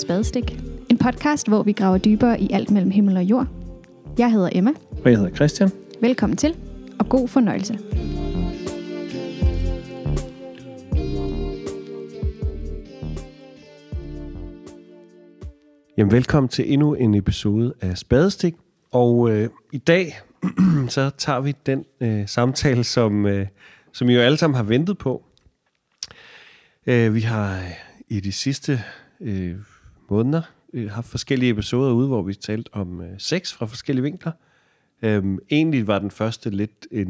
Spadestik. En podcast, hvor vi graver dybere i alt mellem himmel og jord. Jeg hedder Emma. Og jeg hedder Christian. Velkommen til, og god fornøjelse. Jamen, velkommen til endnu en episode af Spadestik. Og øh, i dag, så tager vi den øh, samtale, som, øh, som I jo alle sammen har ventet på. Øh, vi har øh, i de sidste øh, måneder øh, haft forskellige episoder ude, hvor vi talt om øh, sex fra forskellige vinkler. Øhm, egentlig var den første lidt en,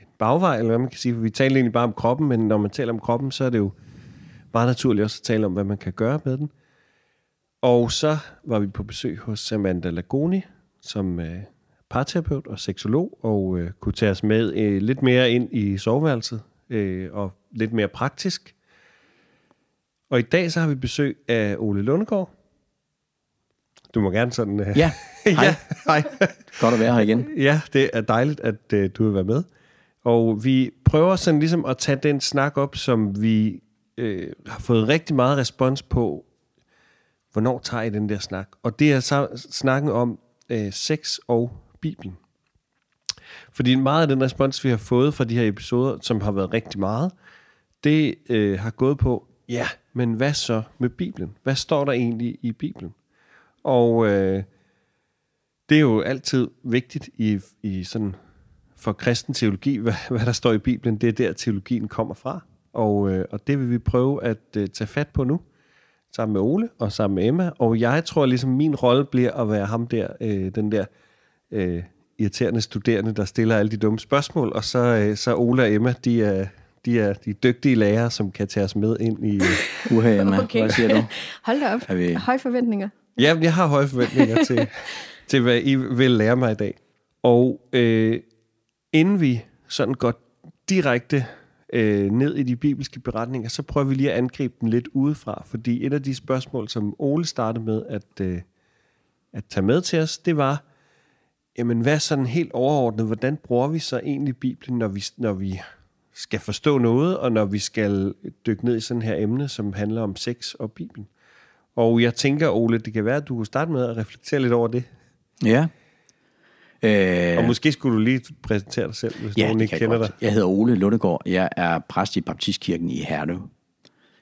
en bagvej, eller hvad man kan sige, for vi talte egentlig bare om kroppen, men når man taler om kroppen, så er det jo meget naturligt også at tale om, hvad man kan gøre med den. Og så var vi på besøg hos Samantha Lagoni, som øh, parterapeut og seksolog, og øh, kunne tage os med øh, lidt mere ind i soveværelset, øh, og lidt mere praktisk. Og i dag så har vi besøg af Ole Lundegård. Du må gerne sådan... Øh, Ja, hej. ja, hej. Godt at være her igen. Ja, det er dejligt, at øh, du vil være med. Og vi prøver sådan ligesom at tage den snak op, som vi øh, har fået rigtig meget respons på. Hvornår tager I den der snak? Og det er så snakken om øh, sex og Bibelen. Fordi meget af den respons, vi har fået fra de her episoder, som har været rigtig meget, det øh, har gået på, ja, men hvad så med Bibelen? Hvad står der egentlig i Bibelen? Og øh, det er jo altid vigtigt i, i sådan for kristen teologi, hvad, hvad der står i Bibelen, det er der teologien kommer fra. Og, øh, og det vil vi prøve at øh, tage fat på nu, sammen med Ole og sammen med Emma. Og jeg tror ligesom, min rolle bliver at være ham der, øh, den der øh, irriterende studerende, der stiller alle de dumme spørgsmål. Og så, øh, så Ole og Emma, de er, de er de dygtige lærere, som kan tage os med ind i... Øh, Uha, Emma. Okay. Hvad siger du? Hold da op. Er vi- Høje forventninger. Ja, jeg har høje forventninger til, til, hvad I vil lære mig i dag. Og øh, inden vi sådan går direkte øh, ned i de bibelske beretninger, så prøver vi lige at angribe den lidt udefra. Fordi et af de spørgsmål, som Ole startede med at, øh, at tage med til os, det var, jamen hvad sådan helt overordnet, hvordan bruger vi så egentlig Bibelen, når vi, når vi skal forstå noget, og når vi skal dykke ned i sådan her emne, som handler om sex og Bibelen. Og jeg tænker, Ole, det kan være, at du kunne starte med at reflektere lidt over det. Ja. Øh, Og måske skulle du lige præsentere dig selv, hvis ja, nogen ikke kender jeg godt. dig. Jeg hedder Ole Lundegård. Jeg er præst i Baptistkirken i Herlev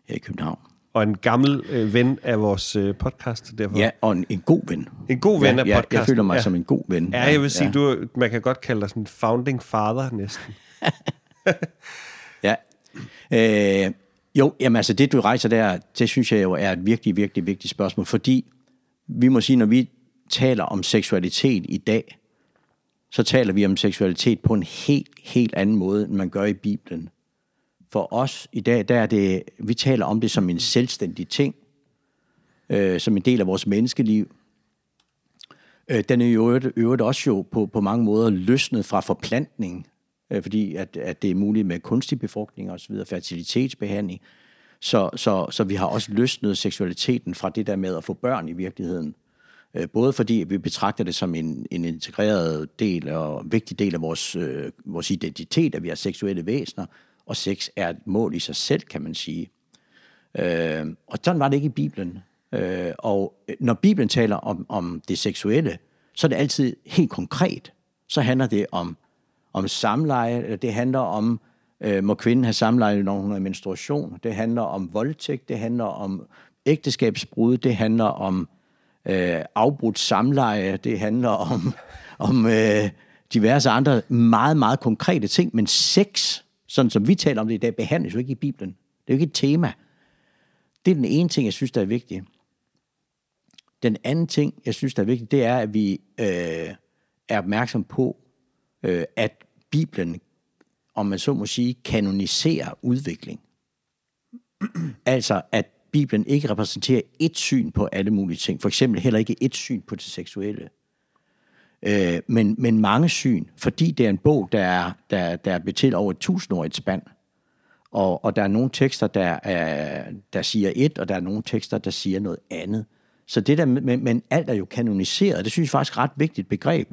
her i København. Og en gammel øh, ven af vores øh, podcast, derfor. Ja, og en, en god ven. En god ven ja, af ja, podcasten. Jeg føler mig ja. som en god ven. Ja, jeg vil sige, du, man kan godt kalde dig sådan en founding father næsten. Ja. Øh, jo, jamen altså det du rejser der, det synes jeg jo er et virkelig, virkelig vigtigt spørgsmål, fordi vi må sige, når vi taler om seksualitet i dag, så taler vi om seksualitet på en helt, helt anden måde, end man gør i Bibelen. For os i dag, der er det, vi taler om det som en selvstændig ting, øh, som en del af vores menneskeliv. Øh, den er jo øvrigt, øvrigt også jo på, på mange måder løsnet fra forplantning, øh, fordi at, at det er muligt med kunstig befrugtning og så videre, fertilitetsbehandling. Så, så, så vi har også løsnet seksualiteten fra det der med at få børn i virkeligheden. Øh, både fordi vi betragter det som en, en integreret del og vigtig del af vores, øh, vores identitet, at vi er seksuelle væsener, og sex er et mål i sig selv, kan man sige. Øh, og sådan var det ikke i Bibelen. Øh, og når Bibelen taler om, om det seksuelle, så er det altid helt konkret. Så handler det om, om samleje, eller det handler om, øh, må kvinden have samleje, når hun er menstruation. Det handler om voldtægt, det handler om ægteskabsbrud, det handler om øh, afbrudt samleje, det handler om, om øh, diverse andre meget, meget konkrete ting. Men sex, sådan som vi taler om det i dag, behandles jo ikke i Bibelen. Det er jo ikke et tema. Det er den ene ting, jeg synes, der er vigtig. Den anden ting, jeg synes, der er vigtig, det er, at vi øh, er opmærksom på, øh, at Bibelen, om man så må sige, kanoniserer udvikling. altså, at Bibelen ikke repræsenterer et syn på alle mulige ting. For eksempel heller ikke et syn på det seksuelle. Øh, men, men mange syn, fordi det er en bog, der er, der, der er betalt over et tusindårigt spand. Og, og der er nogle tekster, der, er, der siger et, og der er nogle tekster, der siger noget andet. Så det der, men, men alt er jo kanoniseret. Det synes jeg faktisk er et ret vigtigt begreb.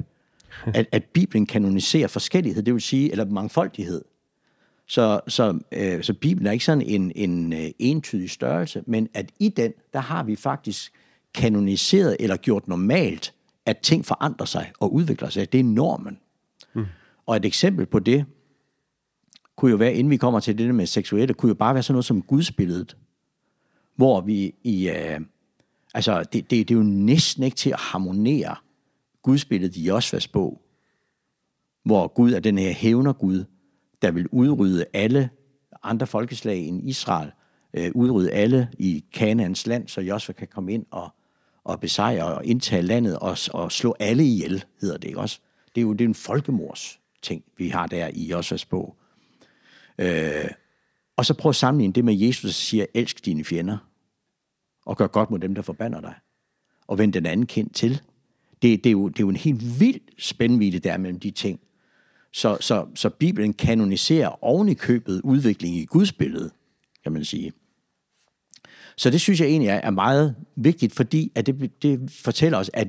At, at Bibelen kanoniserer forskellighed, det vil sige, eller mangfoldighed. Så, så, øh, så Bibelen er ikke sådan en, en øh, entydig størrelse, men at i den, der har vi faktisk kanoniseret eller gjort normalt, at ting forandrer sig og udvikler sig. Det er normen. Mm. Og et eksempel på det, kunne jo være, inden vi kommer til det med seksuelle, kunne jo bare være sådan noget som gudsbilledet, hvor vi i, øh, altså det, det, det er jo næsten ikke til at harmonere gudsbilledet i Josvas bog, hvor Gud er den her hævner Gud, der vil udrydde alle andre folkeslag end Israel, øh, udrydde alle i Kanaans land, så Josva kan komme ind og, og besejre og indtage landet og, og slå alle ihjel, hedder det ikke også. Det er jo det er en folkemors ting, vi har der i Josvas bog. Øh, og så prøv at sammenligne det med Jesus, der siger, elsk dine fjender, og gør godt mod dem, der forbander dig, og vend den anden kendt til. Det, det, er, jo, det er jo en helt vild spændvidde der mellem de ting. Så, så, så Bibelen kanoniserer oven i købet udviklingen i Guds billede, kan man sige. Så det synes jeg egentlig er, er meget vigtigt, fordi at det, det fortæller os, at,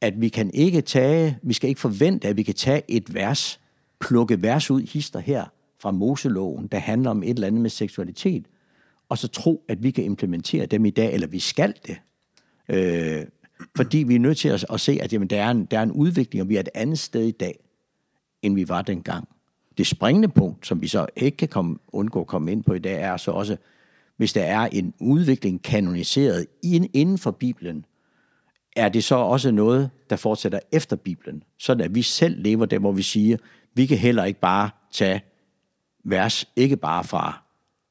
at vi kan ikke tage, vi skal ikke forvente, at vi kan tage et vers, plukke vers ud, hister her, fra Moseloven, der handler om et eller andet med seksualitet, og så tro, at vi kan implementere dem i dag, eller vi skal det. Øh, fordi vi er nødt til at, at se, at jamen, der, er en, der er en udvikling, og vi er et andet sted i dag, end vi var dengang. Det springende punkt, som vi så ikke kan komme, undgå at komme ind på i dag, er så også, hvis der er en udvikling kanoniseret inden for Bibelen, er det så også noget, der fortsætter efter Bibelen, sådan at vi selv lever der, hvor vi siger, vi kan heller ikke bare tage vers, ikke bare fra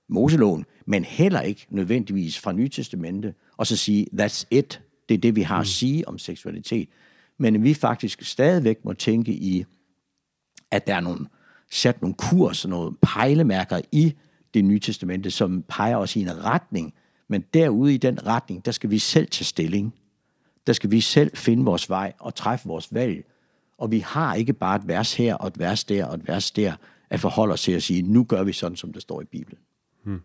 Moseloven, men heller ikke nødvendigvis fra Nytestamentet, og så sige, that's it, det er det, vi har at mm. sige om seksualitet. Men vi faktisk stadigvæk må tænke i, at der er nogle, sat nogle kurs, nogle pejlemærker i det nye testamente, som peger os i en retning, men derude i den retning, der skal vi selv tage stilling. Der skal vi selv finde vores vej og træffe vores valg. Og vi har ikke bare et vers her og et vers der og et vers der at forholde os til at sige, nu gør vi sådan, som det står i Bibelen. Hmm.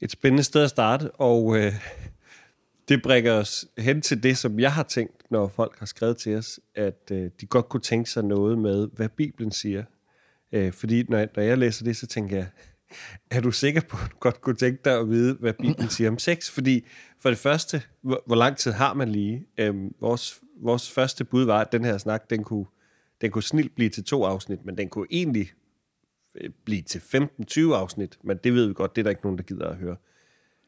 Et spændende sted at starte, og øh, det bringer os hen til det, som jeg har tænkt, når folk har skrevet til os, at øh, de godt kunne tænke sig noget med, hvad Bibelen siger. Øh, fordi når jeg, når jeg læser det, så tænker jeg, er du sikker på, at du godt kunne tænke dig at vide, hvad Bibelen siger om sex? Fordi for det første, hvor, hvor lang tid har man lige? Øh, vores, vores første bud var, at den her snak, den kunne den kunne snilt blive til to afsnit, men den kunne egentlig øh, blive til 15-20 afsnit, men det ved vi godt, det er der ikke nogen, der gider at høre.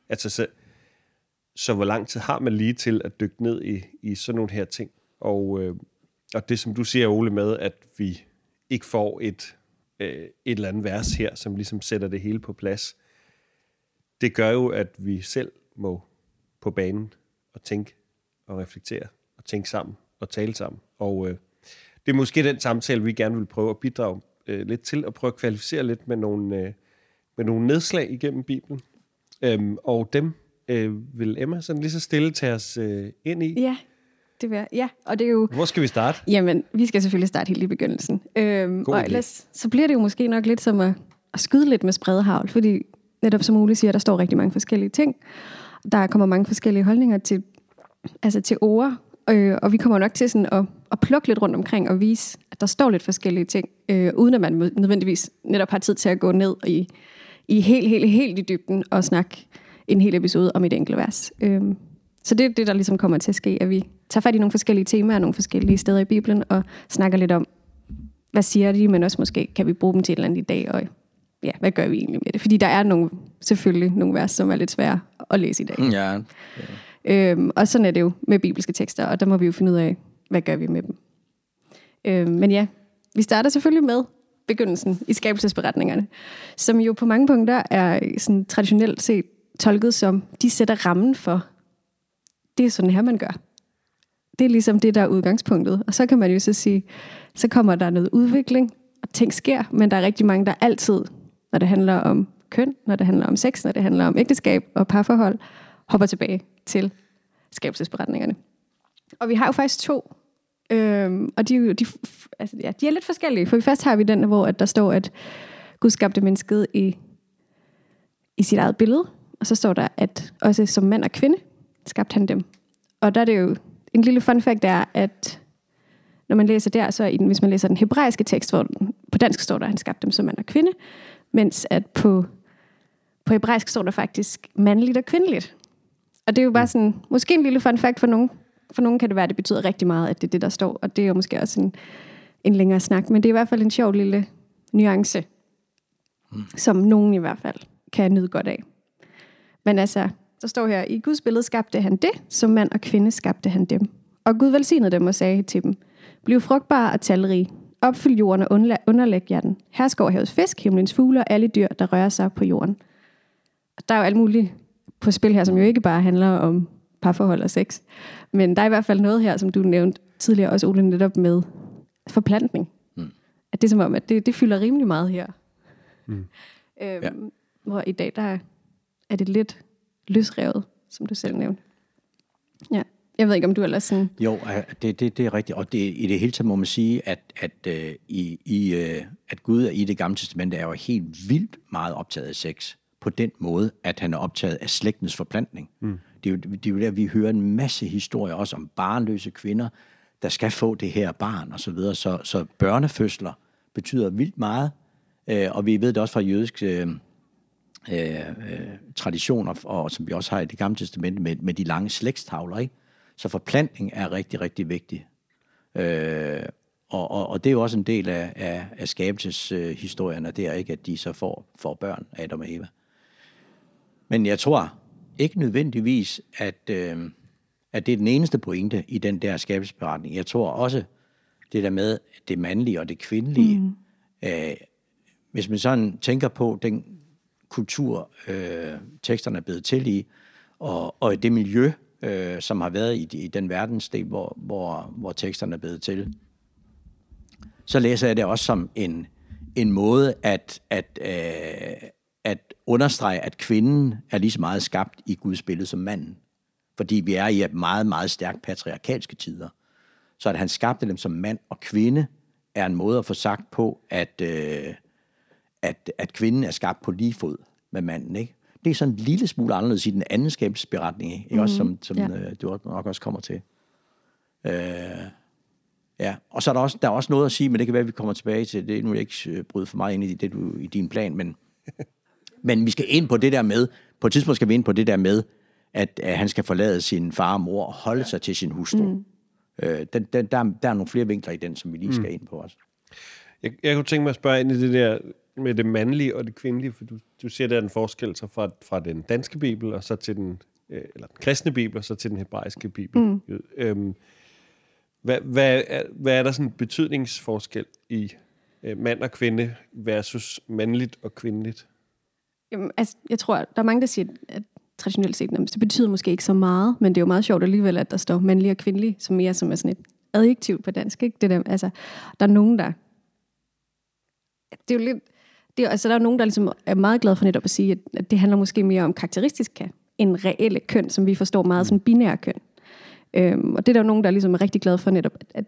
Altså, så, så hvor lang tid har man lige til at dykke ned i, i sådan nogle her ting? Og, øh, og det, som du siger, Ole, med, at vi ikke får et, øh, et eller andet vers her, som ligesom sætter det hele på plads, det gør jo, at vi selv må på banen og tænke og reflektere og tænke sammen og tale sammen. Og øh, det er måske den samtale, vi gerne vil prøve at bidrage øh, lidt til, og prøve at kvalificere lidt med nogle, øh, med nogle nedslag igennem Bibelen. Øhm, og dem øh, vil Emma sådan lige så stille tage os øh, ind i. Ja, det vil jeg. Ja, og det er jo... Hvor skal vi starte? Jamen, vi skal selvfølgelig starte helt i begyndelsen. Øhm, og ellers, så bliver det jo måske nok lidt som at, at skyde lidt med spredhavl, fordi netop som Ole siger, der står rigtig mange forskellige ting. Der kommer mange forskellige holdninger til, altså til ord, øh, og vi kommer nok til sådan at at plukke lidt rundt omkring og vise, at der står lidt forskellige ting, øh, uden at man nødvendigvis netop har tid til at gå ned i, i helt, helt, helt i dybden og snakke en hel episode om et enkelt vers. Øh, så det er det, der ligesom kommer til at ske, at vi tager fat i nogle forskellige temaer, nogle forskellige steder i Bibelen, og snakker lidt om, hvad siger de, men også måske kan vi bruge dem til et eller andet i dag, og ja, hvad gør vi egentlig med det? Fordi der er nogle, selvfølgelig nogle vers, som er lidt svære at læse i dag. Ja. ja. Øhm, og sådan er det jo med bibelske tekster, og der må vi jo finde ud af, hvad gør vi med dem? Øh, men ja, vi starter selvfølgelig med begyndelsen i skabelsesberetningerne, som jo på mange punkter er sådan traditionelt set tolket som, de sætter rammen for, det er sådan her, man gør. Det er ligesom det, der er udgangspunktet. Og så kan man jo så sige, så kommer der noget udvikling, og ting sker, men der er rigtig mange, der altid, når det handler om køn, når det handler om sex, når det handler om ægteskab og parforhold, hopper tilbage til skabelsesberetningerne. Og vi har jo faktisk to Øhm, og de, de, altså, ja, de er lidt forskellige, for først har vi den, hvor at der står, at Gud skabte mennesket i, i sit eget billede, og så står der, at også som mand og kvinde skabte han dem. Og der er det jo en lille fun fact, er, at når man læser der, så i den, hvis man læser den hebraiske tekst, hvor den, på dansk står der, at han skabte dem som mand og kvinde, mens at på, på hebraisk står der faktisk mandligt og kvindeligt. Og det er jo bare sådan, måske en lille fun fact for nogen. For nogen kan det være, at det betyder rigtig meget, at det er det, der står. Og det er jo måske også en, en længere snak. Men det er i hvert fald en sjov lille nuance, mm. som nogen i hvert fald kan nyde godt af. Men altså, der står her, i Guds billede skabte han det, som mand og kvinde skabte han dem. Og Gud velsignede dem og sagde til dem, Bliv frugtbare og talrige. Opfyld jorden og underlæg jer den. Her skal havets fisk, himlens fugle og alle dyr, der rører sig på jorden. Og der er jo alt muligt på spil her, som jo ikke bare handler om parforhold og sex. Men der er i hvert fald noget her, som du nævnte tidligere også, Ole, netop med forplantning. Mm. At det er som om, at det, det fylder rimelig meget her. Mm. Øhm, ja. Hvor i dag, der er det lidt løsrevet, som du selv nævnte. Ja. Jeg ved ikke, om du ellers sådan... Jo, det, det, det er rigtigt. Og det, i det hele taget må man sige, at, at, uh, i, i, uh, at Gud i det gamle testamente er jo helt vildt meget optaget af sex. På den måde, at han er optaget af slægtens forplantning. Mm. Det, er jo, det er jo der, vi hører en masse historier også om barnløse kvinder, der skal få det her barn og så videre. Så, så børnefødsler betyder vildt meget. Uh, og vi ved det også fra jødisk... Øh, øh, traditioner, og som vi også har i det gamle testamente, med, med de lange slægtstavler. Ikke? Så forplantning er rigtig, rigtig vigtig. Øh, og, og, og det er jo også en del af, af, af skabelseshistorien, øh, er ikke, at de så får, får børn, Adam og Eva. Men jeg tror ikke nødvendigvis, at, øh, at det er den eneste pointe i den der skabelsesberetning. Jeg tror også, det der med det mandlige og det kvindelige, mm. øh, hvis man sådan tænker på den kultur, øh, teksterne er blevet til i, og, og det miljø, øh, som har været i, i den verdensdel, hvor, hvor, hvor teksterne er blevet til, så læser jeg det også som en, en måde at, at, øh, at understrege, at kvinden er lige så meget skabt i Guds billede som manden. Fordi vi er i et meget, meget stærkt patriarkalske tider. Så at han skabte dem som mand og kvinde, er en måde at få sagt på, at, øh, at, at kvinden er skabt på lige fod med manden. Ikke? Det er sådan en lille smule anderledes i den anden skabelsesberetning, ikke? Mm, også som, som ja. øh, du nok også kommer til. Øh, ja, og så er der også, der er også noget at sige, men det kan være, at vi kommer tilbage til det. Nu vil jeg ikke øh, bryde for meget ind i, det, du, i din plan, men, men vi skal ind på det der med, på et tidspunkt skal vi ind på det der med, at, at han skal forlade sin far og mor og holde sig til sin hustru. Mm. Øh, den, den, der, der er nogle flere vinkler i den, som vi lige skal mm. ind på også. Jeg, jeg kunne tænke mig at spørge ind i det der med det mandlige og det kvindelige, for du, du siger, der er en forskel så fra, fra den danske bibel, og så til den, øh, eller den kristne bibel, og så til den hebraiske bibel. Mm. Øhm, hvad, hvad, er, hvad er der sådan en betydningsforskel i øh, mand og kvinde versus mandligt og kvindeligt? Jamen, altså, jeg tror, der er mange, der siger, at traditionelt set, det betyder måske ikke så meget, men det er jo meget sjovt alligevel, at der står mandlig og kvindelig, som mere som er sådan et adjektiv på dansk. Ikke? Det der, altså, der er nogen, der... Det er jo lidt det, altså, der er nogen, der ligesom er meget glade for netop at sige, at det handler måske mere om karakteristiske end reelle køn, som vi forstår meget som binære køn. Øhm, og det er der jo nogen, der ligesom er rigtig glade for netop, at,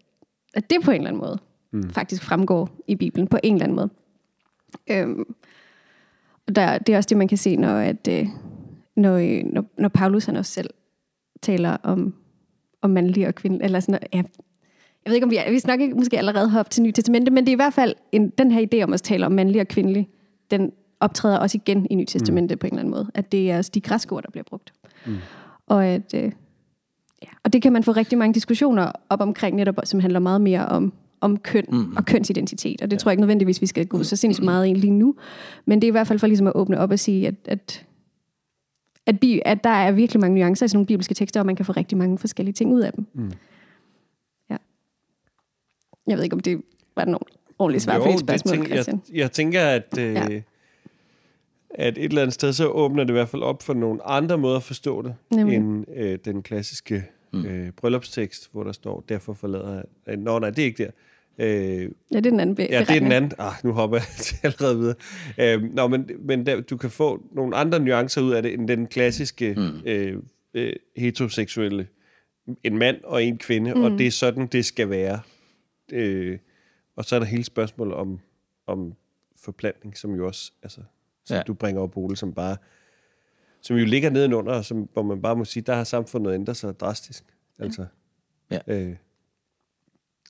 at det på en eller anden måde mm. faktisk fremgår i Bibelen på en eller anden måde. Øhm, og der, det er også det, man kan se, når, at, øh, når, når, når Paulus han også selv taler om, om mandlig og kvindelig, eller sådan, ja, jeg ved ikke, om vi, vi snakker ikke måske allerede har op til Nye Testamente, men det er i hvert fald en, den her idé om at tale om mandlig og kvindelig, den optræder også igen i Nye Testamente mm. på en eller anden måde. At det er også de græske ord, der bliver brugt. Mm. Og, at, øh, ja, og det kan man få rigtig mange diskussioner op omkring, netop, som handler meget mere om, om køn mm. og kønsidentitet. Og det ja. tror jeg ikke nødvendigvis, vi skal gå så sindssygt meget ind lige nu. Men det er i hvert fald for ligesom at åbne op og sige, at, at at, bi, at der er virkelig mange nuancer i sådan nogle bibelske tekster, og man kan få rigtig mange forskellige ting ud af dem. Mm. Jeg ved ikke, om det var nogen ordentlig svar på et spørgsmål, Christian. Jeg, jeg tænker, at, øh, ja. at et eller andet sted, så åbner det i hvert fald op for nogle andre måder at forstå det, Nemlig. end øh, den klassiske mm. øh, bryllupstekst, hvor der står, derfor forlader jeg... Nå, nej, det er ikke der. Øh, ja, det er den anden be- Ja, det er den anden. Ah, nu hopper jeg allerede videre. Øh, nå, men, men der, du kan få nogle andre nuancer ud af det, end den klassiske mm. øh, øh, heteroseksuelle en mand og en kvinde, mm. og det er sådan, det skal være. Øh, og så er der hele spørgsmålet om, om forplantning, som jo også, altså, som ja. du bringer op, Ole, som bare, som jo ligger nedenunder, og som, hvor man bare må sige, der har samfundet ændret sig drastisk. Altså, ja. Øh,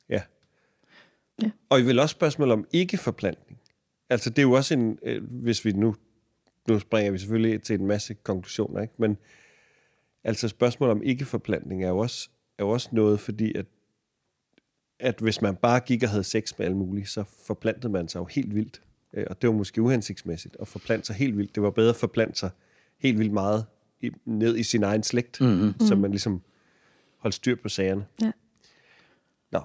ja. ja. Og I vil også spørgsmål om ikke-forplantning. Altså, det er jo også en, øh, hvis vi nu, nu springer vi selvfølgelig til en masse konklusioner, ikke? Men Altså spørgsmålet om ikke-forplantning er jo også, er jo også noget, fordi at, at hvis man bare gik og havde sex med alle mulige, så forplantede man sig jo helt vildt. Øh, Og det var måske uhensigtsmæssigt at forplante sig helt vildt. Det var bedre at forplante sig helt vildt meget i, ned i sin egen slægt, mm-hmm. så man ligesom holdt styr på sagerne. Ja. Nå,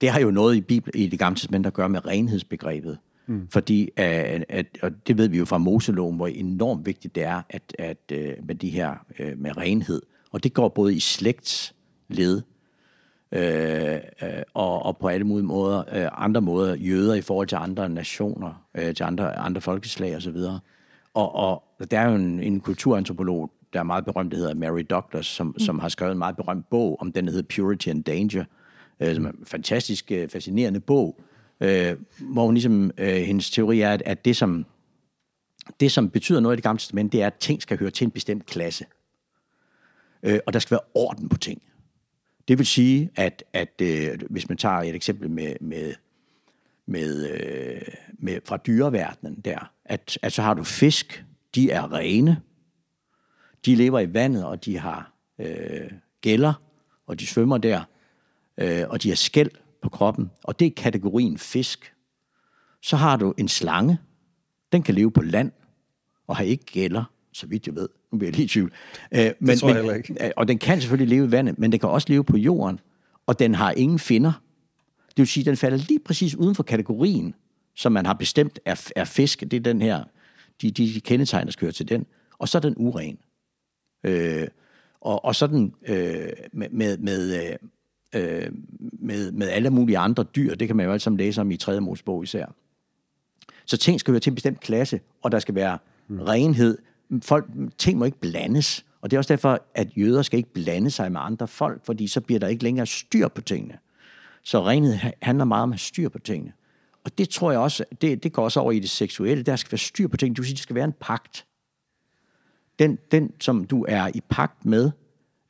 det har jo noget i, Bibel, i det gamle testament at gøre med renhedsbegrebet. Mm. Fordi, at, at, og det ved vi jo fra Moseloven, hvor enormt vigtigt det er at, at, øh, med de her øh, med renhed. Og det går både i slægtsled øh, øh, og, og på alle mulige måder, øh, andre måder, jøder i forhold til andre nationer, øh, til andre, andre folkeslag osv. Og, og der er jo en, en kulturantropolog, der er meget berømt, der hedder Mary Douglas, som, mm. som har skrevet en meget berømt bog om den, der hedder Purity and Danger, øh, som er en fantastisk, øh, fascinerende bog, øh, hvor hun ligesom, øh, hendes teori er, at, at det, som, det, som betyder noget i det gamle testament, det er, at ting skal høre til en bestemt klasse. Øh, og der skal være orden på ting. Det vil sige, at, at øh, hvis man tager et eksempel med, med, med, øh, med fra dyreverdenen der, at, at så har du fisk, de er rene, de lever i vandet, og de har øh, gælder, og de svømmer der, øh, og de har skæld på kroppen, og det er kategorien fisk. Så har du en slange, den kan leve på land, og har ikke gælder, så vidt jeg ved. Nu bliver jeg lige i tvivl. Øh, men, tror jeg men, ikke. øh, Og den kan selvfølgelig leve i vandet, men den kan også leve på jorden, og den har ingen finder. Det vil sige, at den falder lige præcis uden for kategorien, som man har bestemt er, er fisk. Det er den her, de, de, de kendetegn, der høre til den. Og så er den uren. Øh, og, og sådan øh, med, med, med, øh, øh, med, med alle mulige andre dyr, det kan man jo alle sammen læse om i 3. Mosebog især. Så ting skal høre til en bestemt klasse, og der skal være mm. renhed. Folk, ting må ikke blandes. Og det er også derfor, at jøder skal ikke blande sig med andre folk, fordi så bliver der ikke længere styr på tingene. Så renhed ha- handler meget om at have styr på tingene. Og det tror jeg også, det, det går også over i det seksuelle. Der skal være styr på tingene. Det vil sige, det skal være en pagt. Den, den som du er i pagt med,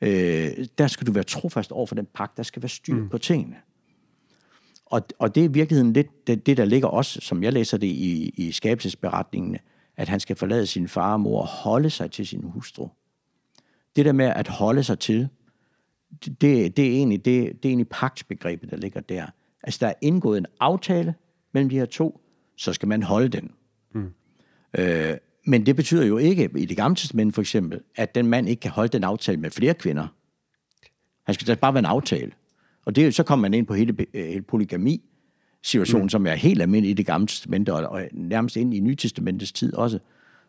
øh, der skal du være trofast over for den pagt. Der skal være styr mm. på tingene. Og, og det er i virkeligheden lidt det, det, der ligger også, som jeg læser det i, i skabelsesberetningene, at han skal forlade sin far og mor og holde sig til sin hustru. Det der med at holde sig til, det, det, er, egentlig, det, det er egentlig pagtsbegrebet, der ligger der. Altså, der er indgået en aftale mellem de her to, så skal man holde den. Mm. Øh, men det betyder jo ikke, i det gamle testament for eksempel, at den mand ikke kan holde den aftale med flere kvinder. Han skal da bare være en aftale. Og det, så kommer man ind på hele, øh, hele polygami, situationen, mm. som er helt almindelig i det gamle testament, og, og nærmest ind i Nytestamentets tid også,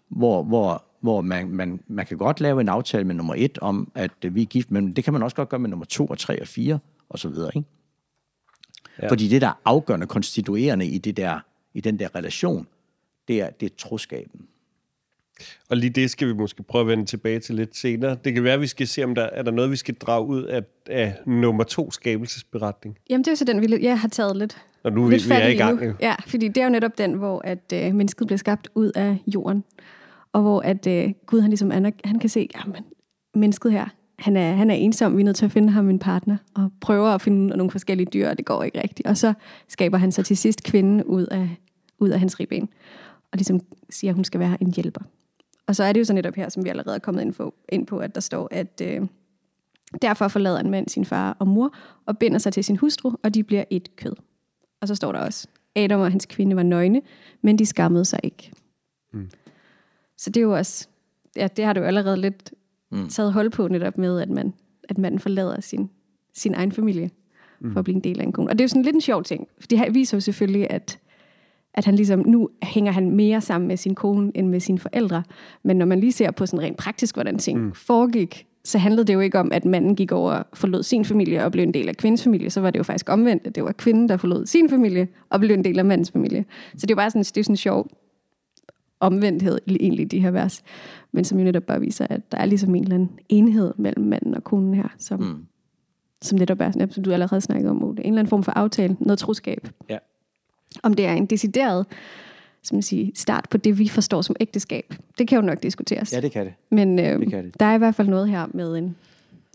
hvor, hvor, hvor man, man, man kan godt lave en aftale med nummer et om, at vi er gift, men det kan man også godt gøre med nummer to og tre og fire, og så videre, ikke? Ja. Fordi det, der er afgørende konstituerende i, det der, i den der relation, det er, det er troskaben. Og lige det skal vi måske prøve at vende tilbage til lidt senere. Det kan være, at vi skal se, om der er der noget, vi skal drage ud af, af nummer to skabelsesberetning. Jamen, det er jo så den, vi jeg har taget lidt, Og nu vi, lidt vi er i gang. nu. Ja, fordi det er jo netop den, hvor at, øh, mennesket bliver skabt ud af jorden. Og hvor at, øh, Gud han ligesom aner, han kan se, at mennesket her, han er, han er ensom, vi er nødt til at finde ham en partner, og prøver at finde nogle forskellige dyr, og det går ikke rigtigt. Og så skaber han så til sidst kvinden ud af, ud af hans ribben, og ligesom siger, at hun skal være en hjælper. Og så er det jo så netop her, som vi allerede er kommet ind på, ind på at der står, at øh, derfor forlader en mand sin far og mor, og binder sig til sin hustru, og de bliver et kød. Og så står der også, Adam og hans kvinde var nøgne, men de skammede sig ikke. Mm. Så det er jo også, ja, det har du allerede lidt mm. taget hold på netop med, at man, at man forlader sin, sin egen familie mm. for at blive en del af en kone. Og det er jo sådan lidt en sjov ting, for det her viser jo selvfølgelig, at, at han ligesom, nu hænger han mere sammen med sin kone end med sine forældre. Men når man lige ser på sådan rent praktisk, hvordan ting mm. foregik, så handlede det jo ikke om, at manden gik over og forlod sin familie og blev en del af kvindens familie. Så var det jo faktisk omvendt, at det var kvinden, der forlod sin familie og blev en del af mandens familie. Så det er jo bare sådan, det er sådan en sjov omvendthed egentlig de her vers. Men som jo netop bare viser, at der er ligesom en eller anden enhed mellem manden og konen her, som, mm. som netop er, som du allerede snakkede om, Ole. En eller anden form for aftale, noget troskab. Ja. Om det er en decideret som man siger, start på det, vi forstår som ægteskab. Det kan jo nok diskuteres. Ja, det kan det. Men øh, det kan det. der er i hvert fald noget her med en,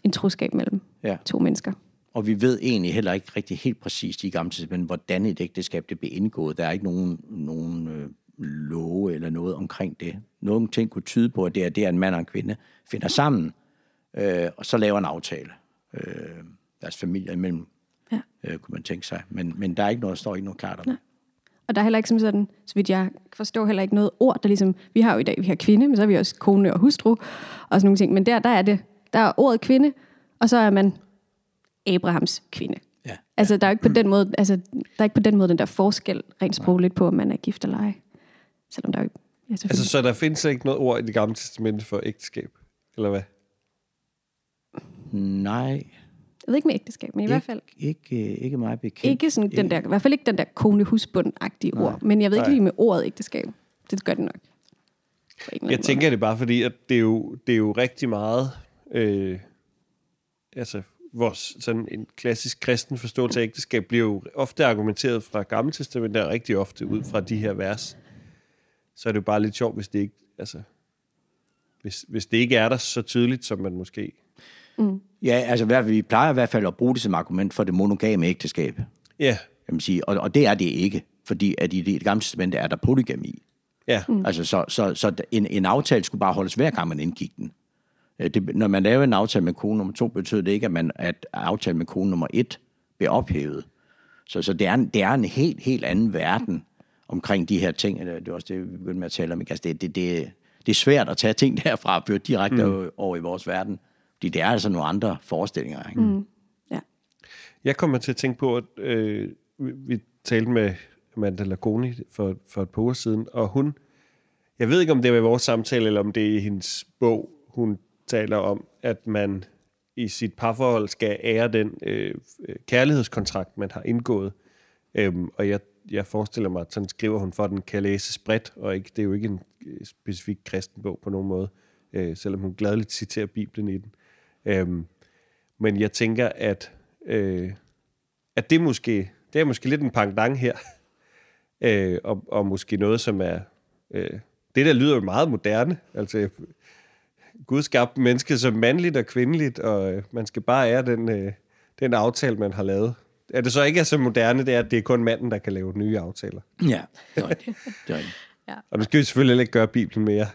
en troskab mellem Ja. to mennesker. Og vi ved egentlig heller ikke rigtig helt præcist i gamle testament, hvordan et ægteskab det blev indgået. Der er ikke nogen, nogen øh, love eller noget omkring det. Nogle ting kunne tyde på, at det er det, at en mand og en kvinde finder sammen, øh, og så laver en aftale. Øh, deres familier imellem, Ja. øh, kunne man tænke sig. Men, men der er ikke noget, der står ikke noget klart om det. Og der er heller ikke som sådan, så vidt jeg forstår, heller ikke noget ord, der ligesom, vi har jo i dag, vi har kvinde, men så har vi også kone og hustru, og sådan nogle ting. Men der, der er det, der er ordet kvinde, og så er man Abrahams kvinde. Ja. Altså, der er ikke på den måde, altså, der er ikke på den måde den der forskel, rent sprogligt på, om man er gift eller ej. Selvom der er jo, ja, Altså, altså, så der findes ikke noget ord i det gamle testamente for ægteskab? Eller hvad? Nej, jeg ved ikke med ægteskab, men i hvert fald ikke, ikke, ikke meget bekendt. ikke sådan den der, i hvert fald ikke den der kone husbund-agtige ord. Men jeg ved ikke Nej. lige med ordet ægteskab. Det gør det nok. Jeg tænker det bare fordi, at det er jo, det er jo rigtig meget, øh, altså vores sådan en klassisk kristen forståelse af ægteskab bliver jo ofte argumenteret fra Gamle Testamentet, og rigtig ofte ud fra de her vers. Så er det jo bare lidt sjovt, hvis det ikke, altså, hvis, hvis det ikke er der så tydeligt, som man måske... Ja, altså vi plejer i hvert fald at bruge det som argument for det monogame ægteskab. Ja, Kan man sige. Og, og det er det ikke, fordi at i det gamle testament er der polygami. ja, Mm. Altså, så, så, så en, en aftale skulle bare holdes hver gang, man indgik den. Øh, Det, når man laver en aftale med kone nummer to, betyder det ikke, at, man, at aftalen med kone nummer et bliver ophævet. Så, så det, er en, det er en helt, helt anden verden omkring de her ting. Det er også det, vi begyndte med at tale om. ikke? Altså, det, det, det, det er svært at tage ting derfra og føre direkte mm. over i vores verden. Fordi det er altså nogle andre forestillinger. Ikke? Mm. Ja. Jeg kommer til at tænke på, at øh, vi, vi talte med Amanda Lagoni for, for et par uger siden, og hun, jeg ved ikke, om det er i vores samtale, eller om det er i hendes bog, hun taler om, at man i sit parforhold skal ære den øh, kærlighedskontrakt, man har indgået. Øhm, og jeg, jeg forestiller mig, at sådan skriver hun for, at den kan læses bredt, og ikke, det er jo ikke en øh, specifik kristen bog på nogen måde, øh, selvom hun gladeligt citerer Bibelen i den. Øhm, men jeg tænker, at, øh, at det, måske, det er måske lidt en pangdang her, øh, og, og måske noget, som er... Øh, det der lyder jo meget moderne. Altså, Gud skabte mennesket som mandligt og kvindeligt, og øh, man skal bare ære den, øh, den aftale, man har lavet. Er det så ikke er så moderne, det er, at det er kun manden, der kan lave nye aftaler? Ja, det er rigtigt. Det rigtigt. Og nu skal vi selvfølgelig ikke gøre Bibelen mere,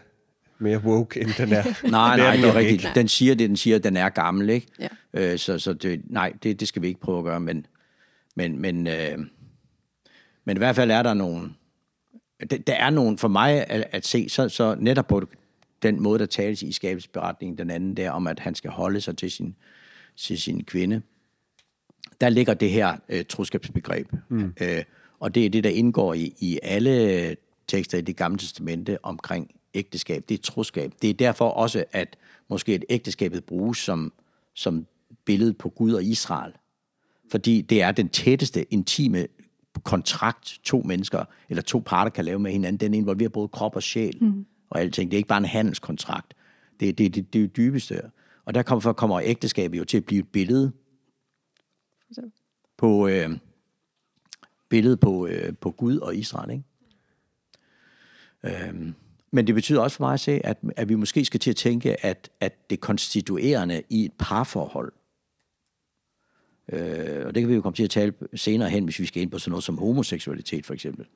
mere woke, end den er. Nej, Det er nej, det er rigtigt. ikke. Den siger det, den siger, den er gammel, ikke? Ja. Øh, så så det, nej, det, det skal vi ikke prøve at gøre, men, men, men, øh, men i hvert fald er der nogle, der, der er nogle, for mig at, at se, så, så netop på den måde, der tales i skabelsberetningen, den anden der, om at han skal holde sig til sin, til sin kvinde, der ligger det her øh, troskabsbegreb. Mm. Øh, og det er det, der indgår i, i alle tekster i det gamle testamente omkring ægteskab. Det er troskab. Det er derfor også, at måske et ægteskabet bruges som, som billede på Gud og Israel. Fordi det er den tætteste, intime kontrakt, to mennesker eller to parter kan lave med hinanden. Den involverer både krop og sjæl mm. og alting. Det er ikke bare en handelskontrakt. Det er det, det, det, er det dybeste. Og der kommer, kommer ægteskabet jo til at blive et billede på øh, billedet på, øh, på Gud og Israel. Ikke? Øhm, men det betyder også for mig at se, at, at vi måske skal til at tænke, at, at det konstituerende i et parforhold, øh, og det kan vi jo komme til at tale senere hen, hvis vi skal ind på sådan noget som homoseksualitet for eksempel,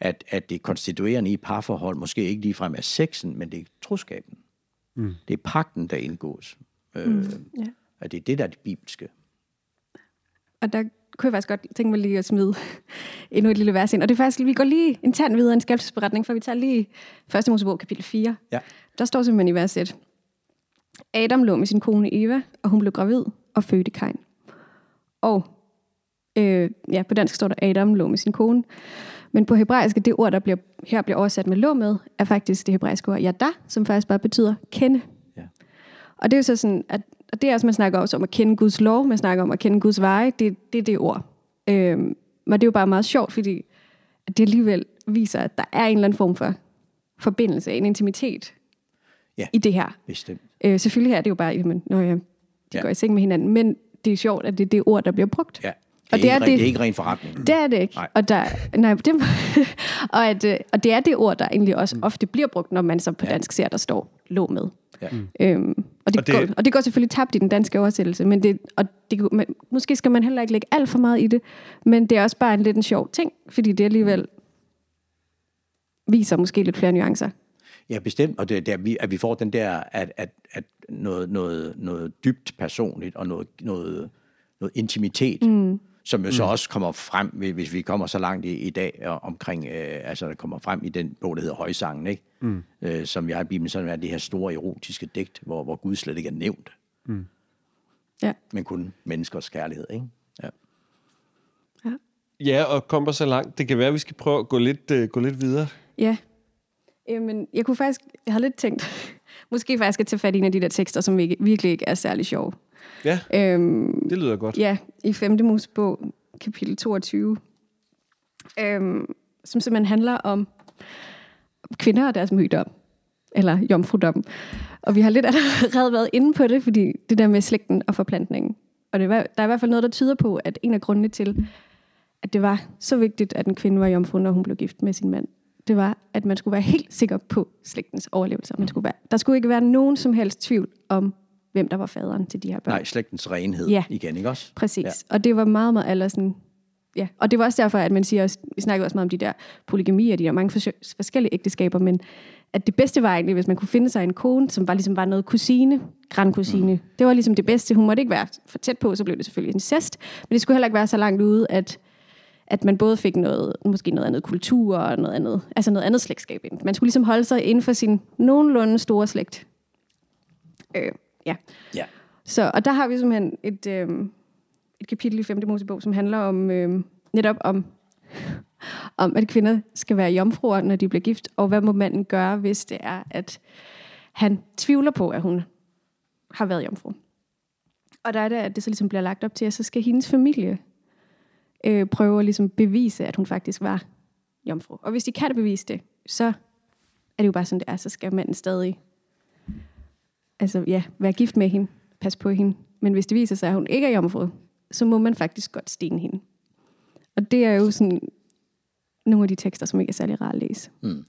at, at det konstituerende i et parforhold måske ikke ligefrem er sexen, men det er troskaben. Mm. Det er pakten, der indgås. Øh, mm, ja. At det er det, der er det bibelske. Og der kunne jeg faktisk godt tænke mig lige at smide endnu et lille vers ind. Og det er faktisk, vi går lige en tand videre i en skabelsesberetning, for vi tager lige 1. Mosebog, kapitel 4. Ja. Der står simpelthen i vers 1. Adam lå med sin kone Eva, og hun blev gravid og fødte Kain. Og øh, ja, på dansk står der, Adam lå med sin kone. Men på hebraisk, det ord, der bliver, her bliver oversat med lå med, er faktisk det hebraiske ord yada, som faktisk bare betyder kende. Ja. Og det er jo så sådan, at og det er også, man snakker også om at kende Guds lov, man snakker om at kende Guds veje, det, det er det ord. Øhm, men det er jo bare meget sjovt, fordi det alligevel viser, at der er en eller anden form for forbindelse, en intimitet Ja. i det her. Bestemt. Øh, selvfølgelig er det jo bare, jamen, når jeg, de Ja. ja. går i seng med hinanden, men det er sjovt, at det er det ord, der bliver brugt. Ja. Og det er ikke, det- det er ikke ren forretning. Det er det ikke. Nej. Og, der, nej, det, og, at, øh, og det er det ord, der egentlig også ofte bliver brugt, når man så på dansk ser, der står lå med. Ja. Øhm, og, det Og det- går, og det går selvfølgelig tabt i den danske oversættelse, men det, og det, men, måske skal man heller ikke lægge alt for meget i det, men det er også bare en lidt en sjov ting, fordi det alligevel viser måske lidt flere nuancer. Ja, bestemt. Og det, det, at, vi, at vi får den der, at, at, at noget, noget, noget dybt personligt og noget, noget, noget intimitet, mm. som jo så også kommer frem, hvis vi kommer så langt i, i dag og omkring, øh, altså der kommer frem i den bog, der hedder Højsangen, ikke? Mm. Øh, som vi har i Bibelen, sådan er det her store erotiske digt, hvor, hvor Gud slet ikke er nævnt. Mm. Ja. Men kun menneskers kærlighed, ikke? Ja. Ja. Ja, og kommer så langt. Det kan være, at vi skal prøve at gå lidt, uh, gå lidt videre. Ja. Jamen, jeg kunne faktisk, jeg har lidt tænkt, måske faktisk at tage fat i en af de der tekster, som virkelig ikke er særlig sjove. Ja, Øhm, det lyder godt. ja, i 5. Mosebog, kapitel 22, øhm, som simpelthen handler om kvinder og deres mødom, eller jomfrudom. Og vi har lidt allerede været inde på det, fordi det der med slægten og forplantningen. Og det var, der er i hvert fald noget, der tyder på, at en af grundene til, at det var så vigtigt, at en kvinde var jomfru, når hun blev gift med sin mand, det var, at man skulle være helt sikker på slægtens overlevelse. Man skulle være, der skulle ikke være nogen som helst tvivl om, hvem der var faderen til de her børn. Nej, slægtens renhed Ja. igen, ikke også? Præcis. Ja. Og det var meget, meget, eller sådan, ja. Og det var også derfor, at man siger også, vi snakkede også meget om de der polygami og de der mange forskellige ægteskaber, men at det bedste var egentlig, hvis man kunne finde sig en kone, som var ligesom var noget kusine, grandkusine. Mm. Det var ligesom det bedste. Hun måtte ikke være for tæt på, så blev det selvfølgelig incest, men det skulle heller ikke være så langt ude, at at man både fik noget, måske noget andet kultur og noget andet, altså noget andet slægtskab ind. Man skulle ligesom holde sig inden for sin nogenlunde store slægt. Øh, ja. Ja. Så, og der har vi simpelthen et, øh, et kapitel i 5. Mosebog, som handler om øh, netop om, om, at kvinder skal være jomfruer, når de bliver gift, og hvad må manden gøre, hvis det er, at han tvivler på, at hun har været jomfru. Og der er det, at det så ligesom bliver lagt op til, at så skal hendes familie øh, prøve at ligesom bevise, at hun faktisk var jomfru. Og hvis de kan bevise det, så er det jo bare sådan, det er. Så skal manden stadig altså, ja, være gift med hende, passe på hende. Men hvis det viser sig, at hun ikke er jomfru, så må man faktisk godt stene hende. Og det er jo sådan nogle af de tekster, som ikke er særlig rare at læse. Mm.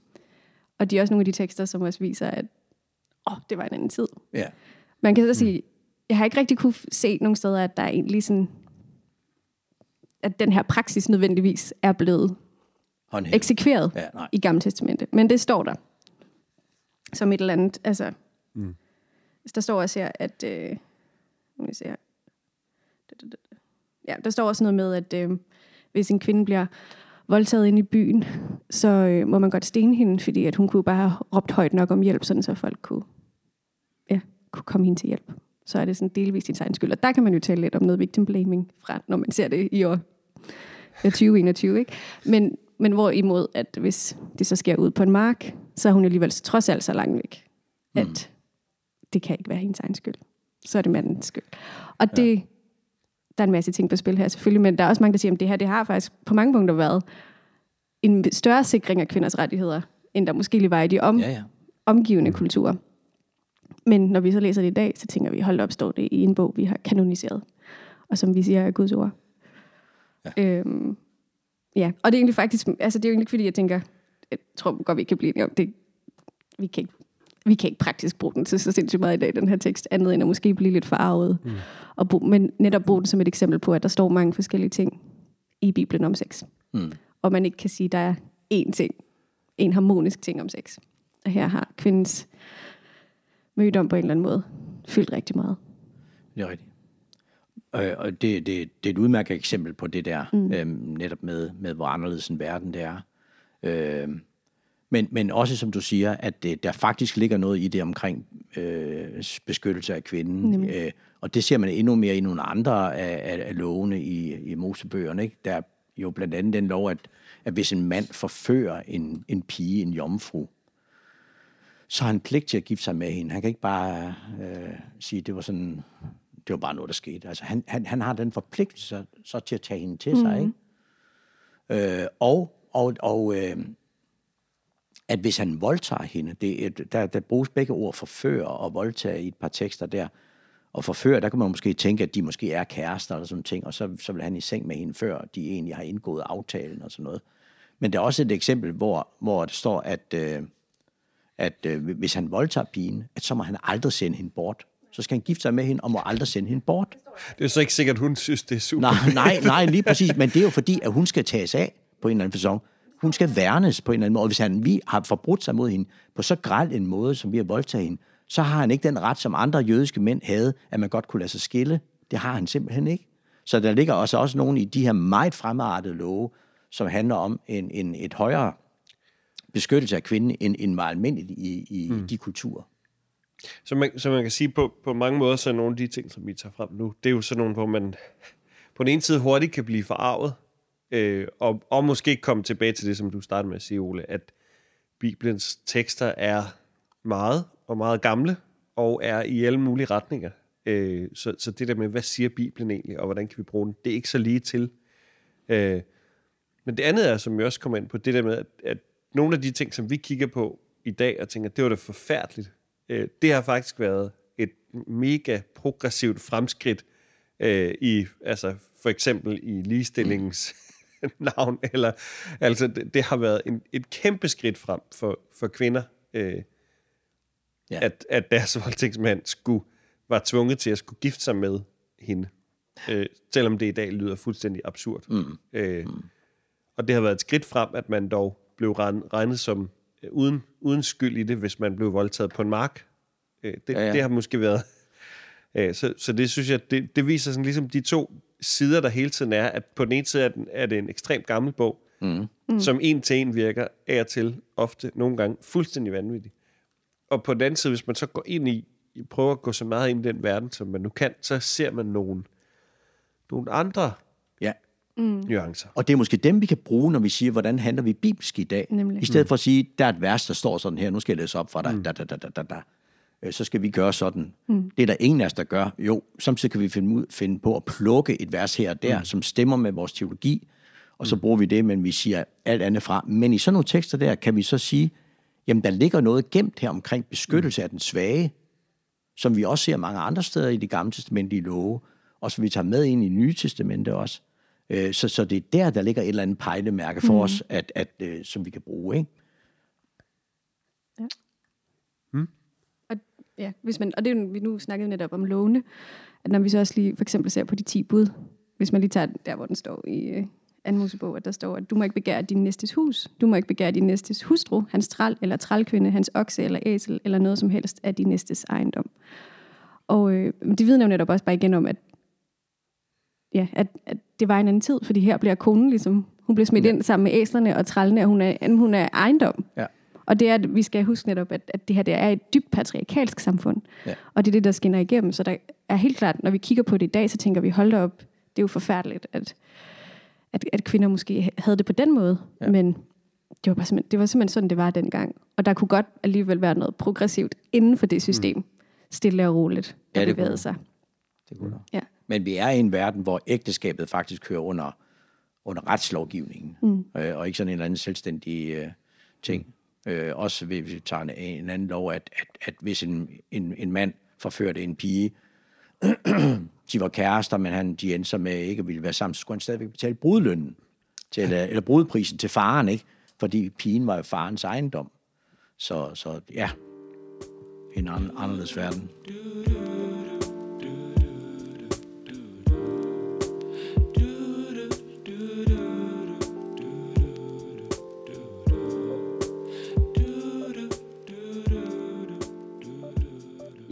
Og de er også nogle af de tekster, som også viser, at åh, det var en anden tid. Ja. Man kan så sige, jeg har ikke rigtig kunne se nogen steder, at der er egentlig sådan, at den her praksis nødvendigvis er blevet Håndhævet. eksekveret Ja, nej. i Gamle Testamente. Men det står der. Som et eller andet, altså... Mm. Der står også her, at... Øh, nu se her. Ja, der står også noget med, at øh, hvis en kvinde bliver voldtaget ind i byen, så øh, må man godt stene hende, fordi at hun kunne bare have råbt højt nok om hjælp, sådan så folk kunne, ja, kunne komme hende til hjælp. Så er det sådan delvist sin egen skyld. Og der kan man jo tale lidt om noget victim blaming fra, når man ser det i år ja, 2021, ikke? Men, men hvorimod, at hvis det så sker ud på en mark, så er hun alligevel trods alt så langt væk, at mm. det kan ikke være hendes egen skyld. Så er det mandens skyld. Og det, der er en masse ting på spil her selvfølgelig, men der er også mange, der siger, at det her det har faktisk på mange punkter været en større sikring af kvinders rettigheder, end der måske lige var i de om, Ja, ja. omgivende kulturer. Men når vi så læser det i dag, så tænker vi, hold op, står det i en bog, vi har kanoniseret. Og som vi siger er Guds ord. Ja. Øhm, ja, og det er egentlig faktisk, altså det er jo egentlig ikke, fordi jeg tænker, jeg tror godt, vi kan blive enige om det. Vi kan ikke, vi kan ikke praktisk bruge den til så sindssygt meget i dag, den her tekst, andet end at måske blive lidt forarvet. Mm. Og brug, men netop bruge den som et eksempel på, at der står mange forskellige ting i Bibelen om sex. Mm. Og man ikke kan sige, at der er én ting, en harmonisk ting om sex. Og her har kvindens mødom på en eller anden måde fyldt rigtig meget. Det er rigtigt. Øh, og det, det, det er et udmærket eksempel på det der, mm. øhm, netop med, med, hvor anderledes en verden det er. Øhm, men, men også, som du siger, at det, der faktisk ligger noget i det omkring øh, beskyttelse af kvinden. Øh, og det ser man endnu mere i nogle andre af, af, af lovene i, i Mosebøgerne. Ikke? Der er jo blandt andet den lov, at, at hvis en mand forfører en, en pige, en jomfru, så har han pligt til at gifte sig med hende. Han kan ikke bare øh, sige, at det var sådan, det var bare noget, der skete. Altså, han, han, han har den forpligtelse så, så til at tage hende til sig. Ikke? Øh, og og, og øh, at hvis han voldtager hende, det, er- der, der bruges begge ord forføre og voldtage i et par tekster der. Og forføre, der kan man måske tænke, at de måske er kærester eller sådan ting, og så, så vil han i seng med hende, før de egentlig har indgået aftalen og sådan noget. Men der er også et eksempel, hvor, hvor der står, at, øh, at øh, hvis han voldtager pigen, at så må han aldrig sende hende bort. Så skal han gifte sig med hende, og må aldrig sende hende bort. Det er så ikke sikkert, hun synes, det er super. Nej, nej, nej, lige præcis. Men det er jo fordi, at hun skal tages af på en eller anden fasong. hun skal værnes på en eller anden måde. Og hvis han vi har forbrudt sig mod hende på så græld en måde, som vi har voldtaget hende, så har han ikke den ret, som andre jødiske mænd havde, at man godt kunne lade sig skille. Det har han simpelthen ikke. Så der ligger også, også nogle i de her meget fremadrettede love, som handler om en, en, et højere beskyttelse af kvinden, end, end var almindeligt i, i mm. de kulturer. Så man, så man kan sige, på, på mange måder, så er nogle af de ting, som vi tager frem nu, det er jo sådan nogle, hvor man på den ene side hurtigt kan blive forarvet, øh, og, og måske komme tilbage til det, som du startede med at sige, Ole, at Bibelens tekster er meget og meget gamle, og er i alle mulige retninger. Øh, så, så det der med, hvad siger Bibelen egentlig, og hvordan kan vi bruge den, det er ikke så lige til. Øh, men det andet er, som jeg også kommer ind på, det der med, at, at nogle af de ting, som vi kigger på i dag, og tænker, det var da forfærdeligt, øh, det har faktisk været et mega progressivt fremskridt øh, i, altså for eksempel i ligestillingens navn, eller altså det, det har været en, et kæmpe skridt frem for, for kvinder, øh, ja. at, at deres voldtægtsmand skulle, var tvunget til at skulle gifte sig med hende, øh, selvom det i dag lyder fuldstændig absurd. Mm. Øh, mm. Og det har været et skridt frem, at man dog blev regnet som øh, uden, uden skyld i det, hvis man blev voldtaget på en mark. Øh, det, ja, ja. det har måske været... Øh, så, så det synes jeg, det, det viser sådan ligesom de to sider, der hele tiden er, at på den ene side er, den, er det en ekstremt gammel bog, mm. Som en til en virker af og til, ofte, nogle gange, fuldstændig vanvittig. Og på den anden side, hvis man så går ind i, prøver at gå så meget ind i den verden, som man nu kan, så ser man nogle, nogle andre ja. mm. nuancer. Og det er måske dem, vi kan bruge, når vi siger, hvordan handler vi bibelsk i dag. Nemlig. I stedet for at sige, der er et vers, der står sådan her, nu skal jeg læse op for dig, mm. da, da, da, da, da, da. Øh, så skal vi gøre sådan. Mm. Det er der ingen af os, der gør. Jo, samtidig kan vi finde, ud, finde på at plukke et vers her og der, mm. som stemmer med vores teologi, og så mm. bruger vi det, men vi siger alt andet fra. Men i sådan nogle tekster der, kan vi så sige, jamen der ligger noget gemt her omkring beskyttelse mm. af den svage, som vi også ser mange andre steder i det gamle testamentlige love, og som vi tager med ind i Nye Testamente også. Øh, så, så det er der, der ligger et eller andet pejlemærke for mm. os, at, at, øh, som vi kan bruge. Ikke? Ja. Hmm? Og, ja, hvis man, og det er jo, vi nu snakkede netop om låne, at når vi så også lige for eksempel ser på de 10 bud, hvis man lige tager der, hvor den står i øh, anden Mosebog, at der står, at du må ikke begære din næstes hus, du må ikke begære din næstes hustru, hans træl eller trælkvinde, hans okse eller æsel, eller noget som helst af din næstes ejendom. Og øh, det vidner jo netop også bare igen om, at, ja, at, at det var en anden tid, fordi her bliver konen ligesom, hun bliver smidt ja. ind sammen med æslerne og trællene, og hun er, hun er ejendom. Ja. Og det er, at vi skal huske netop, at, at det her det er et dybt patriarkalsk samfund. Ja. Og det er det, der skinner igennem. Så der er helt klart, når vi kigger på det i dag, så tænker vi, hold op, det er jo forfærdeligt, at, at, at kvinder måske havde det på den måde. Ja. Men det var, bare simpelthen, det var simpelthen sådan, det var dengang. Og der kunne godt alligevel være noget progressivt inden for det system. Mm. Stille og roligt, der ja, det bevægede sig. Det kunne ja. Men vi er i en verden, hvor ægteskabet faktisk kører under, under retslovgivningen, mm. øh, og ikke sådan en eller anden selvstændig øh, ting. Øh, også hvis vi tager en, en anden lov, at, at, at hvis en, en, en mand forførte en pige, de var kærester, men han, de endte så med ikke at ville være sammen, så skulle han stadigvæk betale brudlønnen, til, eller brudprisen til faren, ikke? fordi pigen var jo farens ejendom. Så, så ja, en anderledes verden.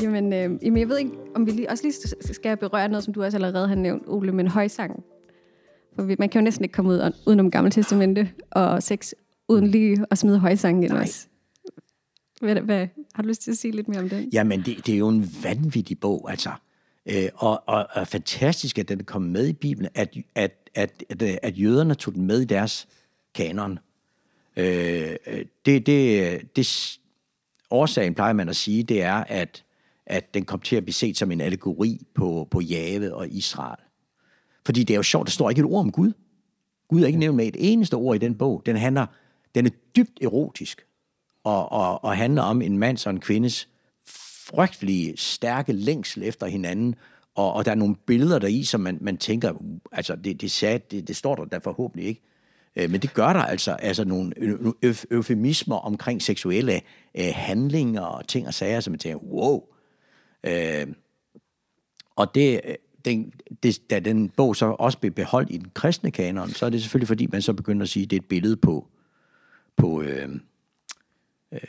Jamen, øh, jamen, jeg ved ikke, om vi lige, også lige skal berøre noget, som du også allerede har nævnt, Ole, men højsang. For vi, man kan jo næsten ikke komme ud udenom Gamle Testamente og sex, uden lige at smide højsangen ind også. Hvad, hvad, har du lyst til at sige lidt mere om den? Jamen, det, det er jo en vanvittig bog, altså. Øh, og, og, og fantastisk, at den kommet med i Bibelen, at, at, at, at, at jøderne tog den med i deres kanon. Øh, det, det, det, årsagen, plejer man at sige, det er, at at den kom til at blive set som en allegori på, på Jave og Israel. Fordi det er jo sjovt, der står ikke et ord om Gud. Gud er ikke nævnt med et eneste ord i den bog. Den, handler, den er dybt erotisk, og, og, og handler om en mands og en kvindes frygtelige, stærke længsel efter hinanden, og, og der er nogle billeder der i, som man, man tænker, uh, altså det, det, sad, det, det står der da forhåbentlig ikke, øh, men det gør der altså, altså nogle eufemismer omkring seksuelle øh, handlinger og ting og sager, som man tænker, wow, Øh, og det, den, det, da den bog så også blev beholdt i den kristne kanon, så er det selvfølgelig fordi, man så begynder at sige, at det er et billede på, på, øh, øh,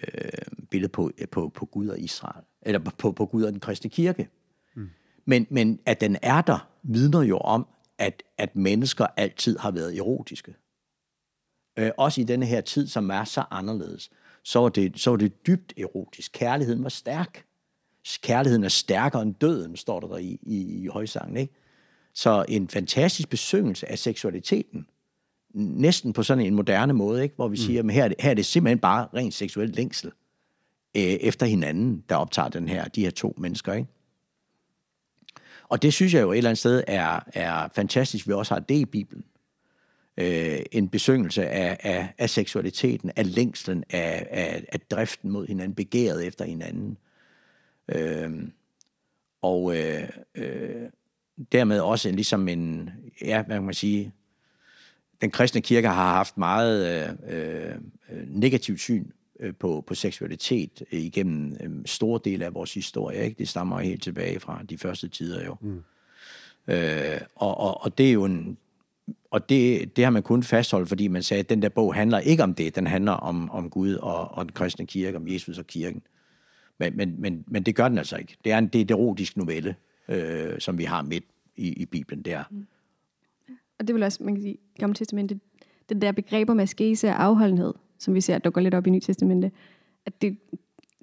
billede på, på, på Gud og Israel, eller på, på Gud og den kristne kirke. Mm. Men, men at den er der, vidner jo om, at, at mennesker altid har været erotiske. Øh, også i denne her tid, som er så anderledes, så var, det, så var det dybt erotisk. Kærligheden var stærk. Kærligheden er stærkere end døden, står der, der i, i, i højsangen. Ikke? Så en fantastisk besøgelse af seksualiteten, næsten på sådan en moderne måde, ikke? hvor vi mm. siger, at her, her er det simpelthen bare rent seksuel længsel øh, efter hinanden, der optager den her, de her to mennesker. Ikke? Og det synes jeg jo et eller andet sted er, er fantastisk, vi også har det i Bibelen. Øh, en besøgelse af, af, af seksualiteten, af længslen, af, af, af driften mod hinanden, begæret efter hinanden. Øh, og øh, øh, dermed også ligesom en, ja, hvad kan man sige, den kristne kirke har haft meget øh, øh, negativt syn øh, på, på seksualitet igennem øh, store dele af vores historie. Ikke? Det stammer helt tilbage fra de første tider jo. Mm. Øh, og, og, og det er jo en, og det, det har man kun fastholdt, fordi man sagde, at den der bog handler ikke om det. Den handler om, om Gud og, og den kristne kirke, om Jesus og kirken. Men, men, men, men det gør den altså ikke. Det er en, det er erotisk novelle, øh, som vi har midt i, i Bibelen der. Mm. Og det vil også, man kan sige, Gamle Testamentet, det der begreber med skese og afholdenhed, som vi ser, der går lidt op i Nye Testamente, at det,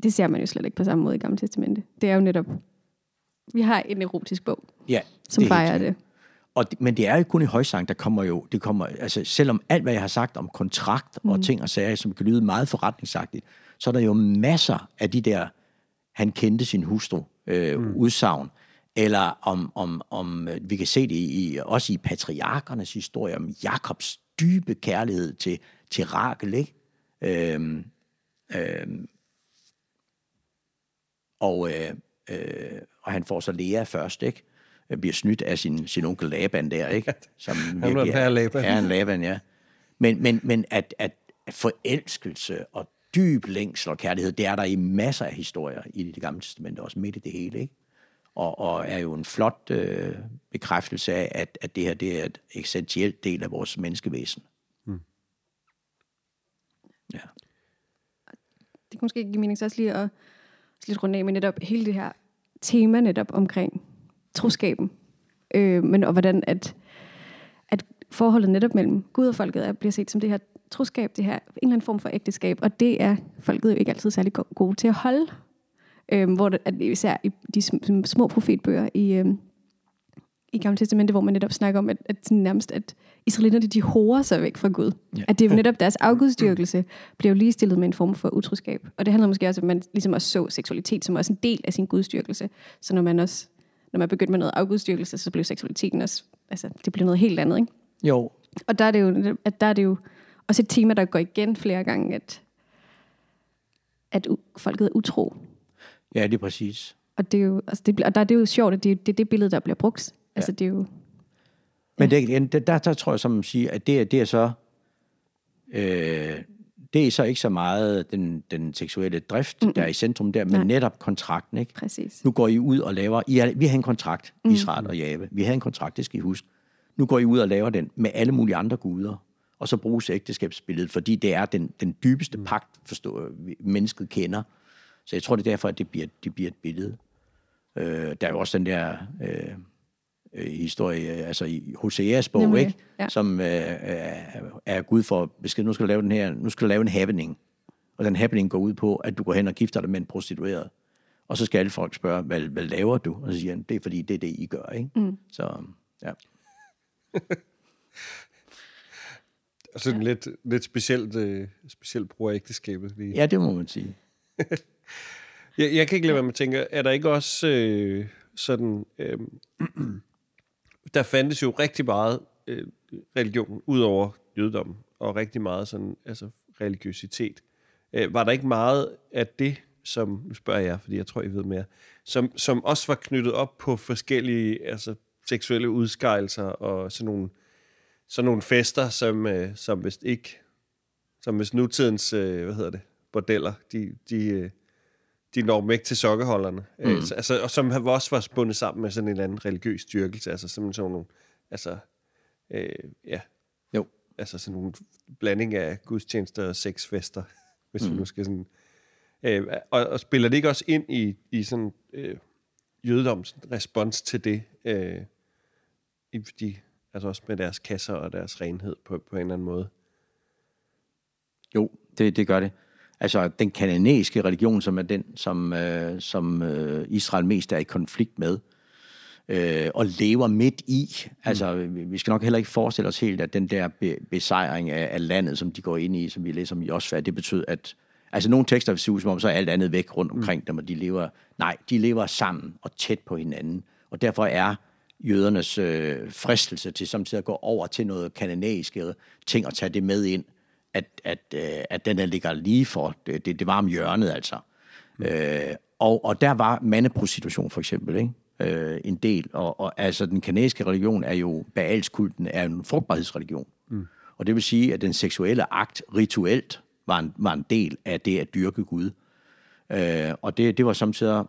det ser man jo slet ikke på samme måde i Gamle Testamente. Det er jo netop, vi har en erotisk bog, ja, som fejrer det. Og, men det er jo kun i højsang, der kommer jo, det kommer, altså selvom alt, hvad jeg har sagt om kontrakt og mm. ting og sager, som kan lyde meget forretningsagtigt, så er der jo masser af de der, han kendte sin hustru, øh, mm. udsagn, eller om, om, om øh, vi kan se det i, også i patriarkernes historie, om Jakobs dybe kærlighed til, til Rakel, ikke? Øhm, øhm, og, øh, øh, og han får så Lea først, ikke? Bliver snydt af sin, sin onkel Laban der, ikke? Som han virkelig er, Laban. Er en Laban, ja. Men, men, men at, at forelskelse og dyb længsel og kærlighed, det er der i masser af historier i det gamle testament, også midt i det hele, ikke? og, og er jo en flot øh, bekræftelse af, at, at det her det er et essentielt del af vores menneskevæsen. Mm. Ja. Det kan måske give mening så også lige at lidt runde af med netop hele det her tema netop omkring troskaben. Øh, men og hvordan at, at forholdet netop mellem Gud og folket er, bliver set som det her troskab, det her en eller anden form for ægteskab, og det er folket jo ikke altid særlig gode til at holde øh, hvor det, at især i de små profetbøger i, øh, i Gamle Testamentet, hvor man netop snakker om, at, at sådan nærmest, at israelitterne, de horer sig væk fra Gud. Ja. At det er netop deres afgudstyrkelse, bliver jo ligestillet med en form for utroskab. Og det handler måske også om, at man ligesom også så seksualitet som også en del af sin gudstyrkelse. Så når man også, når man begyndte med noget afgudstyrkelse, så blev seksualiteten også, altså det blev noget helt andet, ikke? Jo. Og der er det jo, at der er det jo også et tema, der går igen flere gange, at, at folket er utro. Ja, det er præcis. Og, det er jo, altså det, og der er det jo sjovt, at det, det er det billede, der bliver brugt. Altså, det er jo... Men det, der, der tror jeg, som man siger, at det, det er så... Øh, det er så ikke så meget den, den seksuelle drift, mm-hmm. der er i centrum der, men Nej. netop kontrakten. Ikke? Præcis. Nu går I ud og laver... I er, vi har en kontrakt, mm. Israel og Jave. Vi har en kontrakt, det skal I huske. Nu går I ud og laver den med alle mulige andre guder. Og så bruges ægteskabsbilledet, fordi det er den, den dybeste mm. pagt, forstår, mennesket kender. Så jeg tror, det er derfor, at det bliver, det bliver et billede. Øh, der er jo også den der øh, øh, historie, altså i Hoseas bog, Nemlig, ikke? Ja. som øh, er Gud for besked, nu skal du lave den her, nu skal du lave en happening. Og den happening går ud på, at du går hen og gifter dig med en prostitueret. Og så skal alle folk spørge, hvad, hvad laver du? Og så siger han, det er fordi, det er det, I gør. Ikke? Mm. Så, ja. Og sådan ja. lidt, lidt specielt, øh, specielt brug af ægteskabet. Lige. Ja, det må man sige. jeg, jeg kan ikke lade være med at tænke, er der ikke også øh, sådan... Øh, der fandtes jo rigtig meget øh, religion ud over jødedommen, og rigtig meget sådan, altså religiøsitet. Øh, var der ikke meget af det, som, nu spørger jeg, fordi jeg tror, I ved mere, som, som også var knyttet op på forskellige altså, seksuelle udskejelser og sådan nogle, sådan nogle fester, som, øh, som vist ikke, som hvis nutidens, øh, hvad hedder det, bordeller, de, de, øh, de når dem ikke til sokkeholderne. Mm. Øh, altså, og som også var bundet sammen med sådan en eller anden religiøs styrkelse, altså simpelthen sådan nogle, altså, øh, ja. Jo. altså sådan nogle blanding af gudstjenester og sexfester, hvis mm. vi nu skal sådan... Øh, og, og spiller det ikke også ind i, i sådan øh, jødedoms respons til det, øh, i, de, altså også med deres kasser og deres renhed på, på en eller anden måde? Jo, det, det gør det. Altså den kananæiske religion, som er den, som, øh, som øh, Israel mest er i konflikt med, øh, og lever midt i. Altså, vi skal nok heller ikke forestille os helt, at den der be- besejring af, af landet, som de går ind i, som vi læser om i Osfa, det betyder, at altså nogle tekster ser ud som om, så er alt andet væk rundt omkring mm. dem, og de lever, nej, de lever sammen og tæt på hinanden. Og derfor er jødernes øh, fristelse til samtidig at gå over til noget kananæiske ting og tage det med ind, at, at, øh, at den der ligger lige for det, det, det varme hjørnet, altså. Mm. Øh, og, og der var mandeprostitution for eksempel, ikke? Øh, en del. Og, og altså, den kanadiske religion er jo, Baalskulten er en frugtbarhedsreligion. Mm. Og det vil sige, at den seksuelle akt rituelt var en, var en del af det at dyrke Gud. Øh, og det, det var samtidig...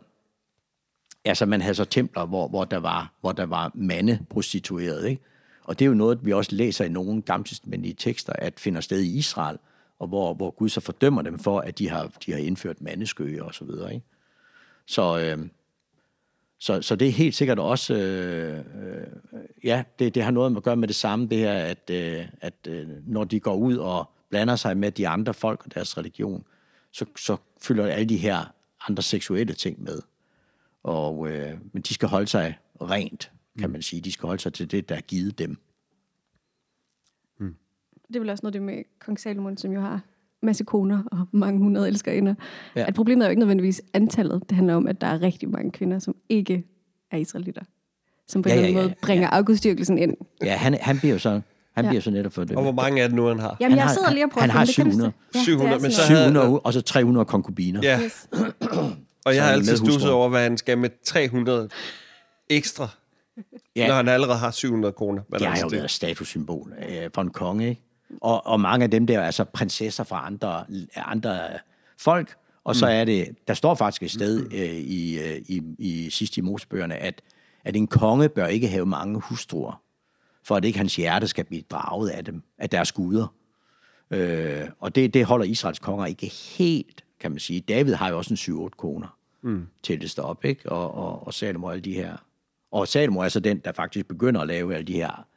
Altså, man havde så templer, hvor, hvor der var, hvor der var mande prostitueret, ikke? Og det er jo noget, vi også læser i nogle gammeltestamentlige tekster, at finder sted i Israel, og hvor, hvor Gud så fordømmer dem for, at de har, de har indført mandeskøge og så videre. Ikke? Så, øh, så, så det er helt sikkert også, øh, øh, ja, det, det har noget at gøre med det samme, det her, at, øh, at øh, når de går ud og blander sig med de andre folk og deres religion, så, så fylder alle de her andre seksuelle ting med. Og, øh, men de skal holde sig rent kan man sige. De skal holde sig til det, der er givet dem. Mm. Det er vel også noget det med kong Salomon, som jo har masse koner og mange hundrede elskerinder. Ja. At problemet er jo ikke nødvendigvis antallet. Det handler om, at der er rigtig mange kvinder, som ikke er israelitter. Som på ja, en eller anden ja, måde bringer ja. afgudstyrkelsen ind. Ja, han, han bliver jo så han ja. bliver så netop for det. Og hvor mange er det nu, han har? Jamen, jeg sidder lige og prøver Han har 700. Ja, 700, men så 700, havde... og så 300 konkubiner. Ja. Yes. og jeg har altid stusset over, hvad han skal med 300 ekstra Ja. Når han allerede har 700 kroner. Det har jo været statussymbol øh, for en konge, ikke? Og, og mange af dem der er altså prinsesser fra andre, andre folk, og så mm. er det, der står faktisk et sted øh, i, øh, i, i sidste i Mosebøgerne, at, at en konge bør ikke have mange hustruer, for at ikke hans hjerte skal blive draget af dem, af deres guder. Øh, og det, det holder Israels konger ikke helt, kan man sige. David har jo også en 7-8 koner mm. til det stop, ikke? Og, og, og Salomo alle de her og Salomo er så den, der faktisk begynder at lave alle de her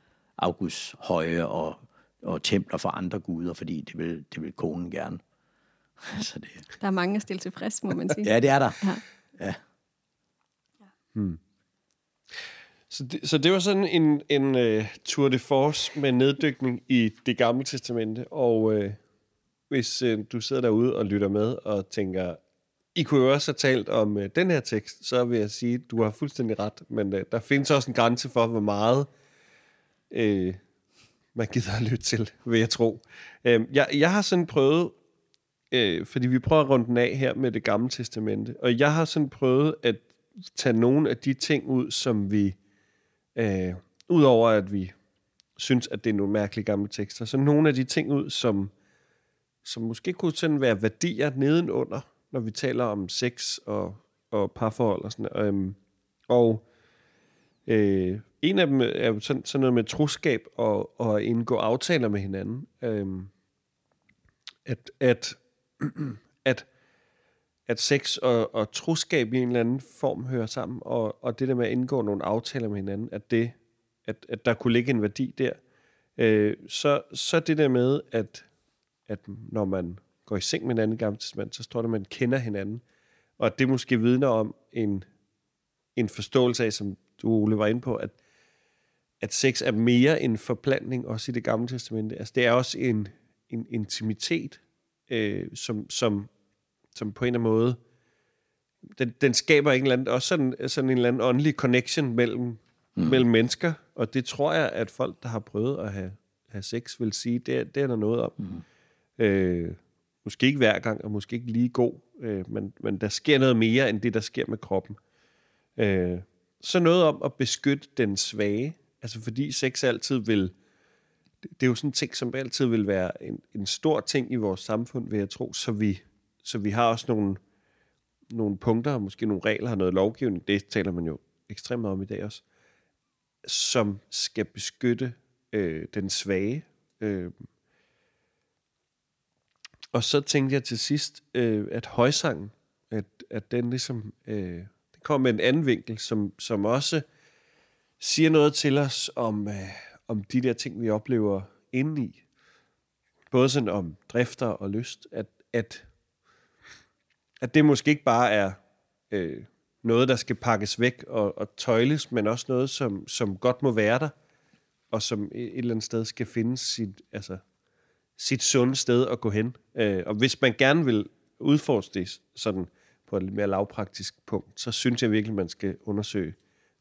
høje og, og templer for andre guder, fordi det vil, det vil konen gerne. så det. Der er mange at stille tilfreds, må man sige. ja, det er der. Ja. ja. Hmm. Så det, så det var sådan en, en uh, tour de force med neddykning i det gamle testamente, og uh, hvis øh, du sidder derude og lytter med og tænker, i kunne jo også have talt om øh, den her tekst, så vil jeg sige, du har fuldstændig ret, men øh, der findes også en grænse for, hvor meget øh, man gider at lytte til, vil jeg tro. Øh, jeg, jeg har sådan prøvet, øh, fordi vi prøver at runde den af her med det gamle testamente, og jeg har sådan prøvet at tage nogle af de ting ud, som vi, øh, udover at vi synes, at det er nogle mærkelige gamle tekster, så nogle af de ting ud, som, som måske kunne sådan være værdier nedenunder, når vi taler om sex og, og parforhold og sådan øhm, Og øh, en af dem er sådan, sådan noget med troskab og, og indgå aftaler med hinanden. Øhm, at, at, at, at sex og, og troskab i en eller anden form hører sammen, og, og det der med at indgå nogle aftaler med hinanden, at, det, at, at der kunne ligge en værdi der. Øh, så, så det der med, at, at når man går i seng med hinanden i gamle testament, så står der, at man kender hinanden. Og det måske vidner om en, en forståelse af, som du, Ole, var inde på, at, at sex er mere en forplantning, også i det gamle testamente. Altså, det er også en, en intimitet, øh, som, som, som på en eller anden måde, den, den skaber en eller anden, også sådan, sådan en eller anden åndelig connection mellem, mm. mellem mennesker, og det tror jeg, at folk, der har prøvet at have, have sex, vil sige, det, det er der noget om. Mm. Øh, Måske ikke hver gang, og måske ikke lige god, øh, men, men der sker noget mere, end det, der sker med kroppen. Øh, så noget om at beskytte den svage, altså fordi sex altid vil, det er jo sådan en ting, som altid vil være en, en stor ting i vores samfund, vil jeg tro, så vi, så vi har også nogle, nogle punkter, og måske nogle regler og noget lovgivning, det taler man jo ekstremt meget om i dag også, som skal beskytte øh, den svage, Øh, og så tænkte jeg til sidst, øh, at højsangen, at, at den ligesom, øh, den kommer med en anden vinkel, som, som også siger noget til os om, øh, om de der ting, vi oplever indeni. Både sådan om drifter og lyst, at, at, at det måske ikke bare er øh, noget, der skal pakkes væk og, og tøjles, men også noget, som, som godt må være der, og som et eller andet sted skal finde sit, altså, sit sunde sted at gå hen. Øh, og hvis man gerne vil udforske det sådan på et lidt mere lavpraktisk punkt, så synes jeg virkelig, man skal undersøge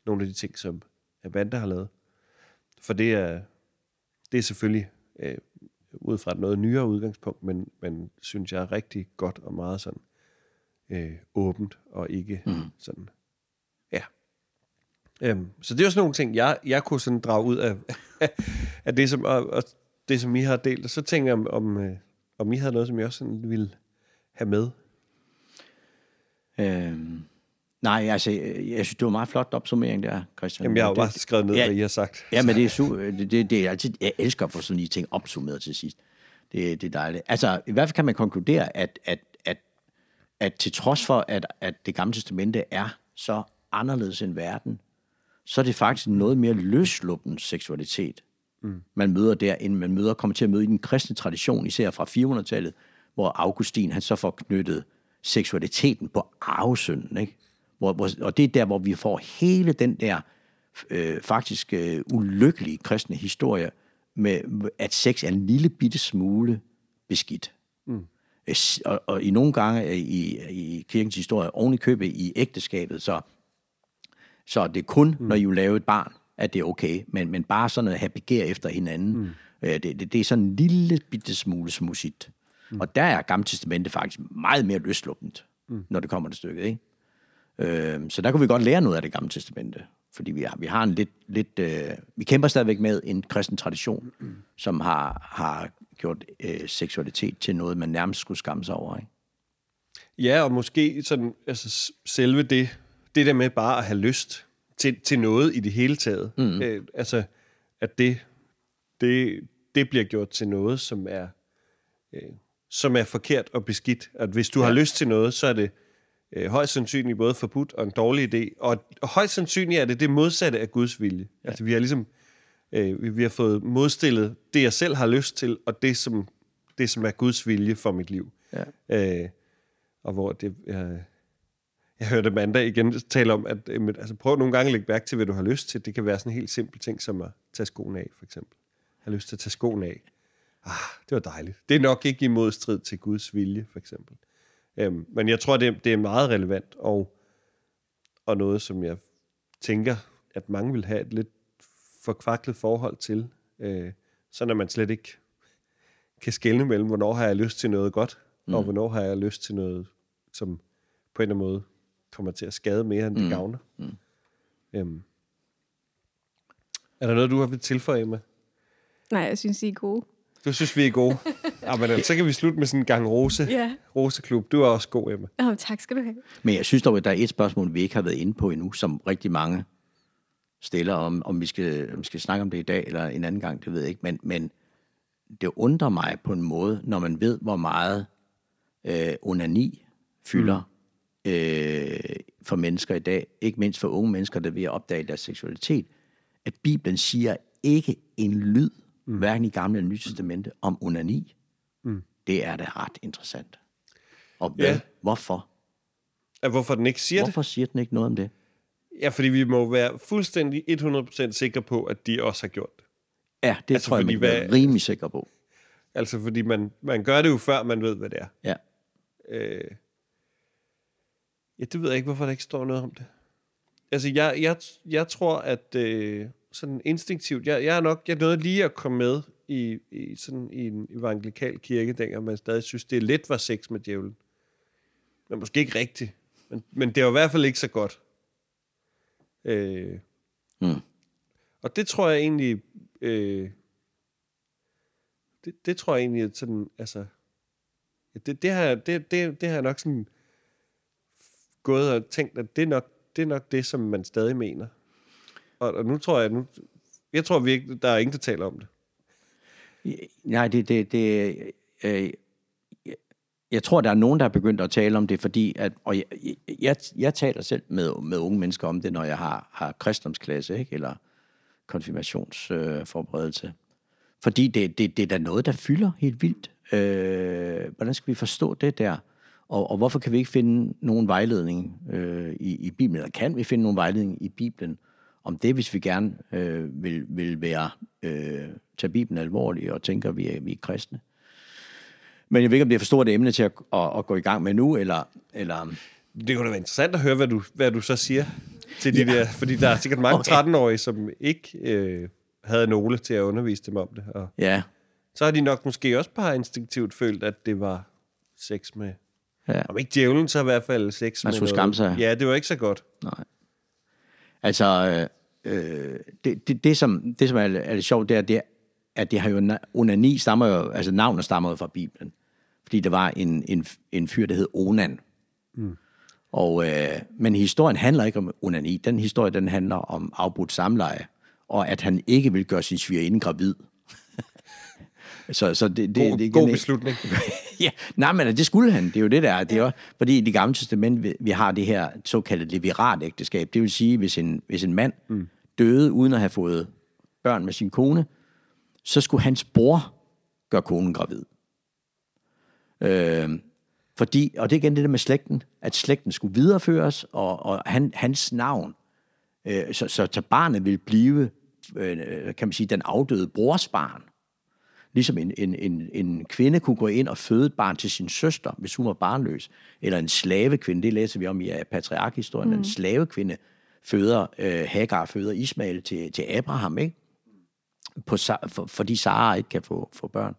nogle af de ting, som Amanda har lavet. For det er, det er selvfølgelig øh, ud fra et noget nyere udgangspunkt, men, men synes jeg er rigtig godt og meget sådan øh, åbent og ikke mm. sådan, ja. Øhm, så det er sådan nogle ting, jeg, jeg kunne sådan drage ud af, af det, som, og, og det, som I har delt. Og så tænker jeg, om, om, øh, om I havde noget, som I også sådan ville have med. Øhm, nej, altså, jeg synes, det var meget flot opsummering der, Christian. Jamen, jeg har jo bare skrevet ned, ja, hvad I har sagt. Ja, men det er, su- det, det, det er altid, jeg elsker at få sådan lige ting opsummeret til sidst. Det, det er dejligt. Altså, i hvert fald kan man konkludere, at, at, at, at til trods for, at, at det gamle testamente er så anderledes end verden, så er det faktisk noget mere løsluppen seksualitet, mm. man møder der, end man møder, kommer til at møde i den kristne tradition, især fra 400-tallet, hvor Augustin han så får knyttet seksualiteten på arvesynden, ikke? Hvor, hvor, og det er der, hvor vi får hele den der øh, faktisk øh, ulykkelige kristne historie med, at sex er en lille bitte smule beskidt. Mm. Og, og i nogle gange i, i kirkens historie, oven i købet i ægteskabet, så, så er det kun, mm. når I vil lave et barn, at det er okay. Men, men bare sådan at begær efter hinanden, mm. øh, det, det, det er sådan en lille bitte smule smudsigt. Mm. Og der er Gamle Testamentet faktisk meget mere løsluppent, mm. når det kommer til stykket. Ikke? Øh, så der kunne vi godt lære noget af det Gamle Testamente. Fordi vi har, vi har en lidt... lidt øh, vi kæmper stadigvæk med en kristen tradition, mm. som har, har gjort øh, seksualitet til noget, man nærmest skulle skamme sig over. Ikke? Ja, og måske sådan, altså, selve det, det der med bare at have lyst til, til noget i det hele taget. Mm. Øh, altså, at det, det, det bliver gjort til noget, som er, øh, som er forkert og beskidt. At hvis du ja. har lyst til noget, så er det øh, højst sandsynligt både forbudt og en dårlig idé. Og, og højst sandsynligt er det det modsatte af Guds vilje. Ja. Altså, vi har ligesom øh, vi, vi har fået modstillet det, jeg selv har lyst til, og det, som, det, som er Guds vilje for mit liv. Ja. Øh, og hvor det... Øh, jeg hørte Amanda igen tale om, at altså, prøv nogle gange at lægge mærke til, hvad du har lyst til. Det kan være sådan en helt simpel ting, som at tage skoen af, for eksempel. Jeg har lyst til at tage skoen af. Ah, det var dejligt. Det er nok ikke i modstrid til Guds vilje, for eksempel. Øhm, men jeg tror, det, det er meget relevant, og, og noget, som jeg tænker, at mange vil have et lidt forkvaklet forhold til, øh, så når man slet ikke kan skelne mellem, hvornår har jeg lyst til noget godt, mm. og hvornår har jeg lyst til noget, som på en eller anden måde kommer til at skade mere, end det mm. gavner. Mm. Øhm. Er der noget, du har vil tilføje med? Nej, jeg synes, I er gode. Du synes, vi er gode? ja, men altså, så kan vi slutte med sådan en gang rose. Ja. Roseklub. Du er også god, Emma. Oh, tak skal du have. Men jeg synes dog, at der er et spørgsmål, vi ikke har været inde på endnu, som rigtig mange stiller, om, om, vi skal, om vi skal snakke om det i dag, eller en anden gang, det ved jeg ikke. Men, men det undrer mig på en måde, når man ved, hvor meget øh, onani fylder mm. Øh, for mennesker i dag, ikke mindst for unge mennesker, der vil opdage deres seksualitet, at Bibelen siger ikke en lyd mm. hverken i gamle eller nye testamente, om onani. Mm. Det er da ret interessant. Og hvad, ja. hvorfor? Ja, hvorfor den ikke siger hvorfor det? siger den ikke noget om det? Ja, fordi vi må være fuldstændig 100% sikre på, at de også har gjort det. Ja, det altså, tror jeg, man hvad, er rimelig sikker på. Altså, fordi man, man gør det jo før, man ved, hvad det er. Ja. Øh, ja, det ved jeg ikke, hvorfor der ikke står noget om det. Altså, jeg, jeg, jeg tror, at... Øh, sådan instinktivt. Jeg, jeg er nok, jeg nåede lige at komme med i, i, sådan, i en evangelikal kirke, dengang man stadig synes, det lidt var sex med djævlen. Men måske ikke rigtigt. Men, men det var i hvert fald ikke så godt. Øh, mm. Og det tror jeg egentlig... Øh, det, det tror jeg egentlig, at sådan, altså... Det, det, har, det, det, det har jeg nok sådan gået og tænkt, at det er nok det, er nok det som man stadig mener. Og, og nu tror jeg, nu, jeg tror virkelig, der er ingen, der taler om det. Nej, det, det, det øh, jeg tror, der er nogen, der er begyndt at tale om det, fordi, at, og jeg, jeg, jeg taler selv med, med unge mennesker om det, når jeg har, har kristendomsklasse, ikke? eller konfirmationsforberedelse. Øh, fordi det, det, det er da noget, der fylder helt vildt. Øh, hvordan skal vi forstå det der? Og, og hvorfor kan vi ikke finde nogen vejledning øh, i, i Bibelen? Eller kan vi finde nogen vejledning i Bibelen om det, hvis vi gerne øh, vil, vil være, øh, tage Bibelen alvorligt og tænker, at vi er, vi er kristne? Men jeg ved ikke, om det er for stort emne til at, at, at gå i gang med nu, eller... eller det kunne da være interessant at høre, hvad du, hvad du så siger til de ja. der, fordi der er sikkert mange okay. 13-årige, som ikke øh, havde nogle til at undervise dem om det. Og ja. Så har de nok måske også bare instinktivt følt, at det var sex med... Ja. Om ikke djævlen, så i hvert fald sex Man skulle skamme sig. Ja, det var ikke så godt. Nej. Altså, øh, det, det, det, som, det, som er, er lidt sjovt, det er, det, at det har jo, onani stammer jo, altså navnet stammer jo fra Bibelen. Fordi der var en, en, en fyr, der hed Onan. Mm. Og, øh, men historien handler ikke om onani. Den historie, den handler om afbrudt samleje, og at han ikke vil gøre sin svigerinde gravid. Så, så det, det, god, det, god beslutning. ja, nej, men det skulle han. Det er jo det, der er. Det er fordi i det gamle testament, vi, vi har det her såkaldte levirat ægteskab. Det vil sige, hvis en, hvis en mand mm. døde uden at have fået børn med sin kone, så skulle hans bror gøre konen gravid. Øh, fordi, og det er igen det der med slægten, at slægten skulle videreføres, og, og han, hans navn, øh, så, så, så barnet vil blive, øh, kan man sige, den afdøde brors barn. Ligesom en, en, en, en kvinde kunne gå ind og føde et barn til sin søster, hvis hun var barnløs. Eller en slavekvinde, det læser vi om i patriarkhistorien, mm. en slavekvinde føder, øh, Hagar føder Ismail til, til Abraham, ikke? På, for, fordi Sara ikke kan få, få børn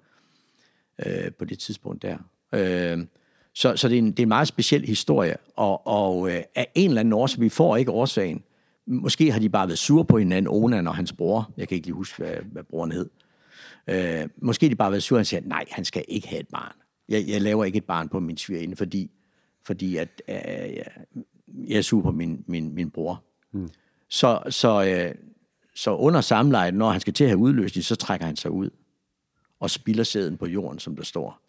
øh, på det tidspunkt der. Øh, så, så det, er en, det er en meget speciel historie, og, og øh, af en eller anden årsag, vi får ikke årsagen. Måske har de bare været sure på hinanden, Onan og hans bror. Jeg kan ikke lige huske, hvad, hvad broren hed. Øh, måske har de bare været sure, og siger, nej, han skal ikke have et barn. Jeg, jeg laver ikke et barn på min svigerinde, fordi, fordi at, øh, jeg er sur på min, min, min bror. Hmm. Så, så, øh, så under samlejet, når han skal til at have udløsning, så trækker han sig ud og spilder sæden på jorden, som der står.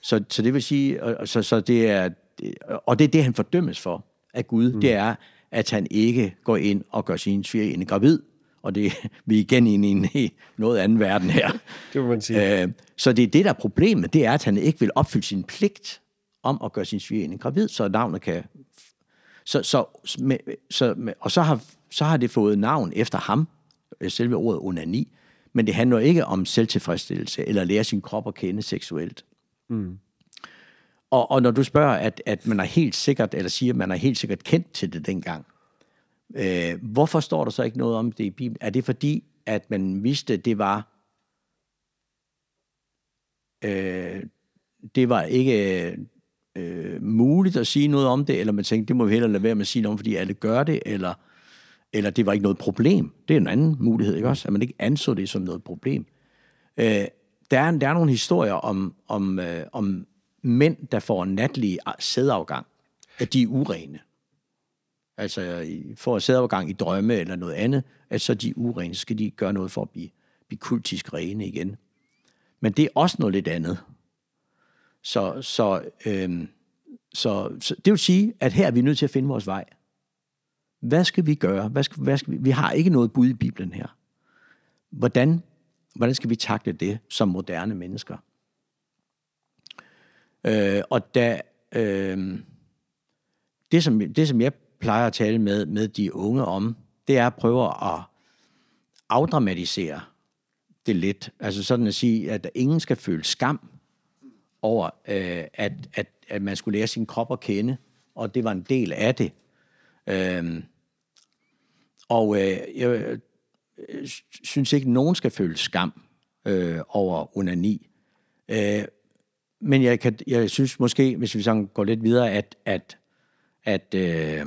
Så, så det vil sige, og, så, så det er, og det er det, han fordømmes for af Gud, mm. det er, at han ikke går ind og gør sin svigerinde gravid. Og det vi er igen inde i noget anden verden her. det må man sige. Øh, så det er det, der er problemet, det er, at han ikke vil opfylde sin pligt om at gøre sin svigerinde gravid, så navnet kan... Så, så, med, så, med, og så har, så har det fået navn efter ham, selve ordet onani, men det handler ikke om selvtilfredsstillelse, eller lære sin krop at kende seksuelt. Mm. Og, og når du spørger, at, at man er helt sikkert, eller siger, at man er helt sikkert kendt til det dengang, øh, hvorfor står der så ikke noget om det i Bibelen? Er det fordi, at man vidste, at det var, øh, det var ikke øh, muligt at sige noget om det, eller man tænkte, det må vi hellere lade være med at sige noget om, fordi alle gør det, eller, eller det var ikke noget problem. Det er en anden mulighed, ikke også? At man ikke anså det som noget problem. Øh, der er, der er nogle historier om, om, øh, om mænd, der får natlig sædafgang, at de er urene. Altså får gang i drømme eller noget andet, at så de urene, så skal de gøre noget for at blive, blive kultisk rene igen. Men det er også noget lidt andet. Så, så, øhm, så, så det vil sige, at her er vi nødt til at finde vores vej. Hvad skal vi gøre? Hvad skal, hvad skal vi? vi har ikke noget bud i Bibelen her. Hvordan Hvordan skal vi takle det som moderne mennesker? Øh, og da, øh, det, som, det, som jeg plejer at tale med, med de unge om, det er at prøve at afdramatisere det lidt. Altså sådan at sige, at ingen skal føle skam over, øh, at, at, at man skulle lære sin krop at kende, og det var en del af det. Øh, og øh, jeg øh, synes ikke, at nogen skal føle skam øh, over onani. Øh, men jeg, kan, jeg synes måske, hvis vi sådan går lidt videre, at, at, at, øh,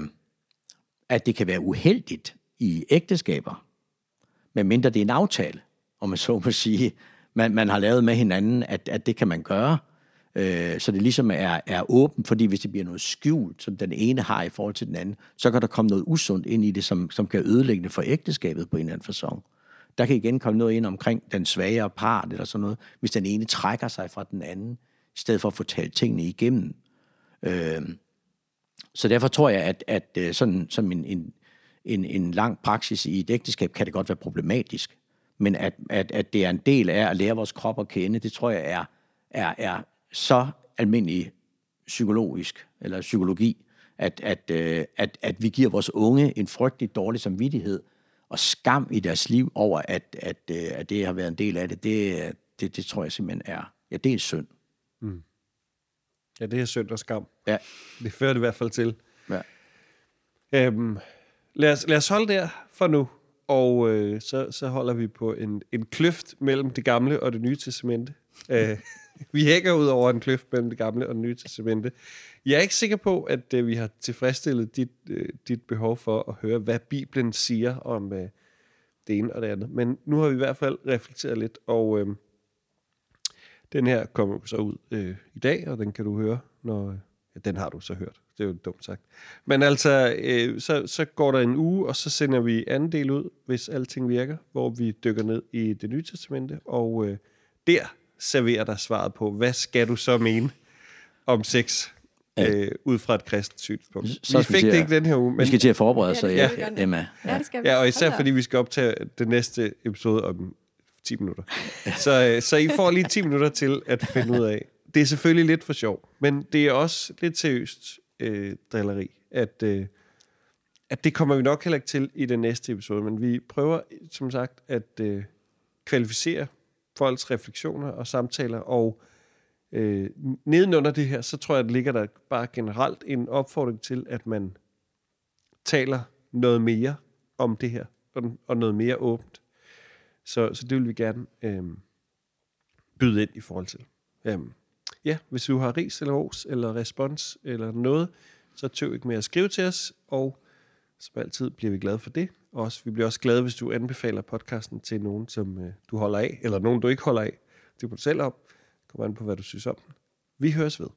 at det kan være uheldigt i ægteskaber, medmindre det er en aftale, om man så må sige, man, man har lavet med hinanden, at, at det kan man gøre. Øh, så det ligesom er, er åbent, fordi hvis det bliver noget skjult, som den ene har i forhold til den anden, så kan der komme noget usundt ind i det, som, som kan ødelægge det for ægteskabet på en eller anden fasong. der kan igen komme noget ind omkring den svagere part eller sådan noget, hvis den ene trækker sig fra den anden, i stedet for at få talt tingene igennem. Øh, så derfor tror jeg, at, at øh, sådan som en, en, en, en lang praksis i et ægteskab, kan det godt være problematisk. Men at, at, at det er en del af at lære vores krop at kende, det tror jeg er, er, er så almindelig psykologisk, eller psykologi, at, at, øh, at, at vi giver vores unge en frygtelig dårlig samvittighed og skam i deres liv over, at, at, øh, at det har været en del af det, det, det, det tror jeg simpelthen er, ja, det er synd. Mm. Ja, det er synd og skam. Ja. Det fører det i hvert fald til. Ja. Øhm, lad, os, lad os holde der for nu, og øh, så, så holder vi på en, en kløft mellem det gamle og det nye testamente. øh, vi hækker ud over en kløft mellem det gamle og det nye testamente. Jeg er ikke sikker på, at øh, vi har tilfredsstillet dit, øh, dit behov for at høre, hvad Bibelen siger om øh, det ene og det andet. Men nu har vi i hvert fald reflekteret lidt, og øh, den her kommer så ud øh, i dag, og den kan du høre, når... Ja, den har du så hørt. Det er jo dumt sagt. Men altså, øh, så, så går der en uge, og så sender vi anden del ud, hvis alting virker, hvor vi dykker ned i det nye testamente, og øh, der serverer dig svaret på, hvad skal du så mene om sex? øh, ud fra et kristent synspunkt. Så vi skal fik vi det til ikke den her uge, Vi men, skal til at forberede Ja, sig, ja, vi. Emma. Ja, vi. ja, og især fordi vi skal optage det næste episode om 10 minutter. Så, øh, så I får lige 10 minutter til at finde ud af. Det er selvfølgelig lidt for sjov, men det er også lidt seriøst øh, drilleri, at, øh, at det kommer vi nok heller ikke til i den næste episode, men vi prøver som sagt at øh, kvalificere folks refleksioner og samtaler, og øh, nedenunder det her, så tror jeg, at ligger der bare generelt en opfordring til, at man taler noget mere om det her, og, og noget mere åbent. Så, så det vil vi gerne øh, byde ind i forhold til. Øhm, ja, hvis du har ris eller ros eller respons eller noget, så tøv ikke med at skrive til os, og som altid bliver vi glade for det. Også, vi bliver også glade, hvis du anbefaler podcasten til nogen, som øh, du holder af, eller nogen, du ikke holder af. Det er på selv om. Kom an på, hvad du synes om den. Vi høres ved.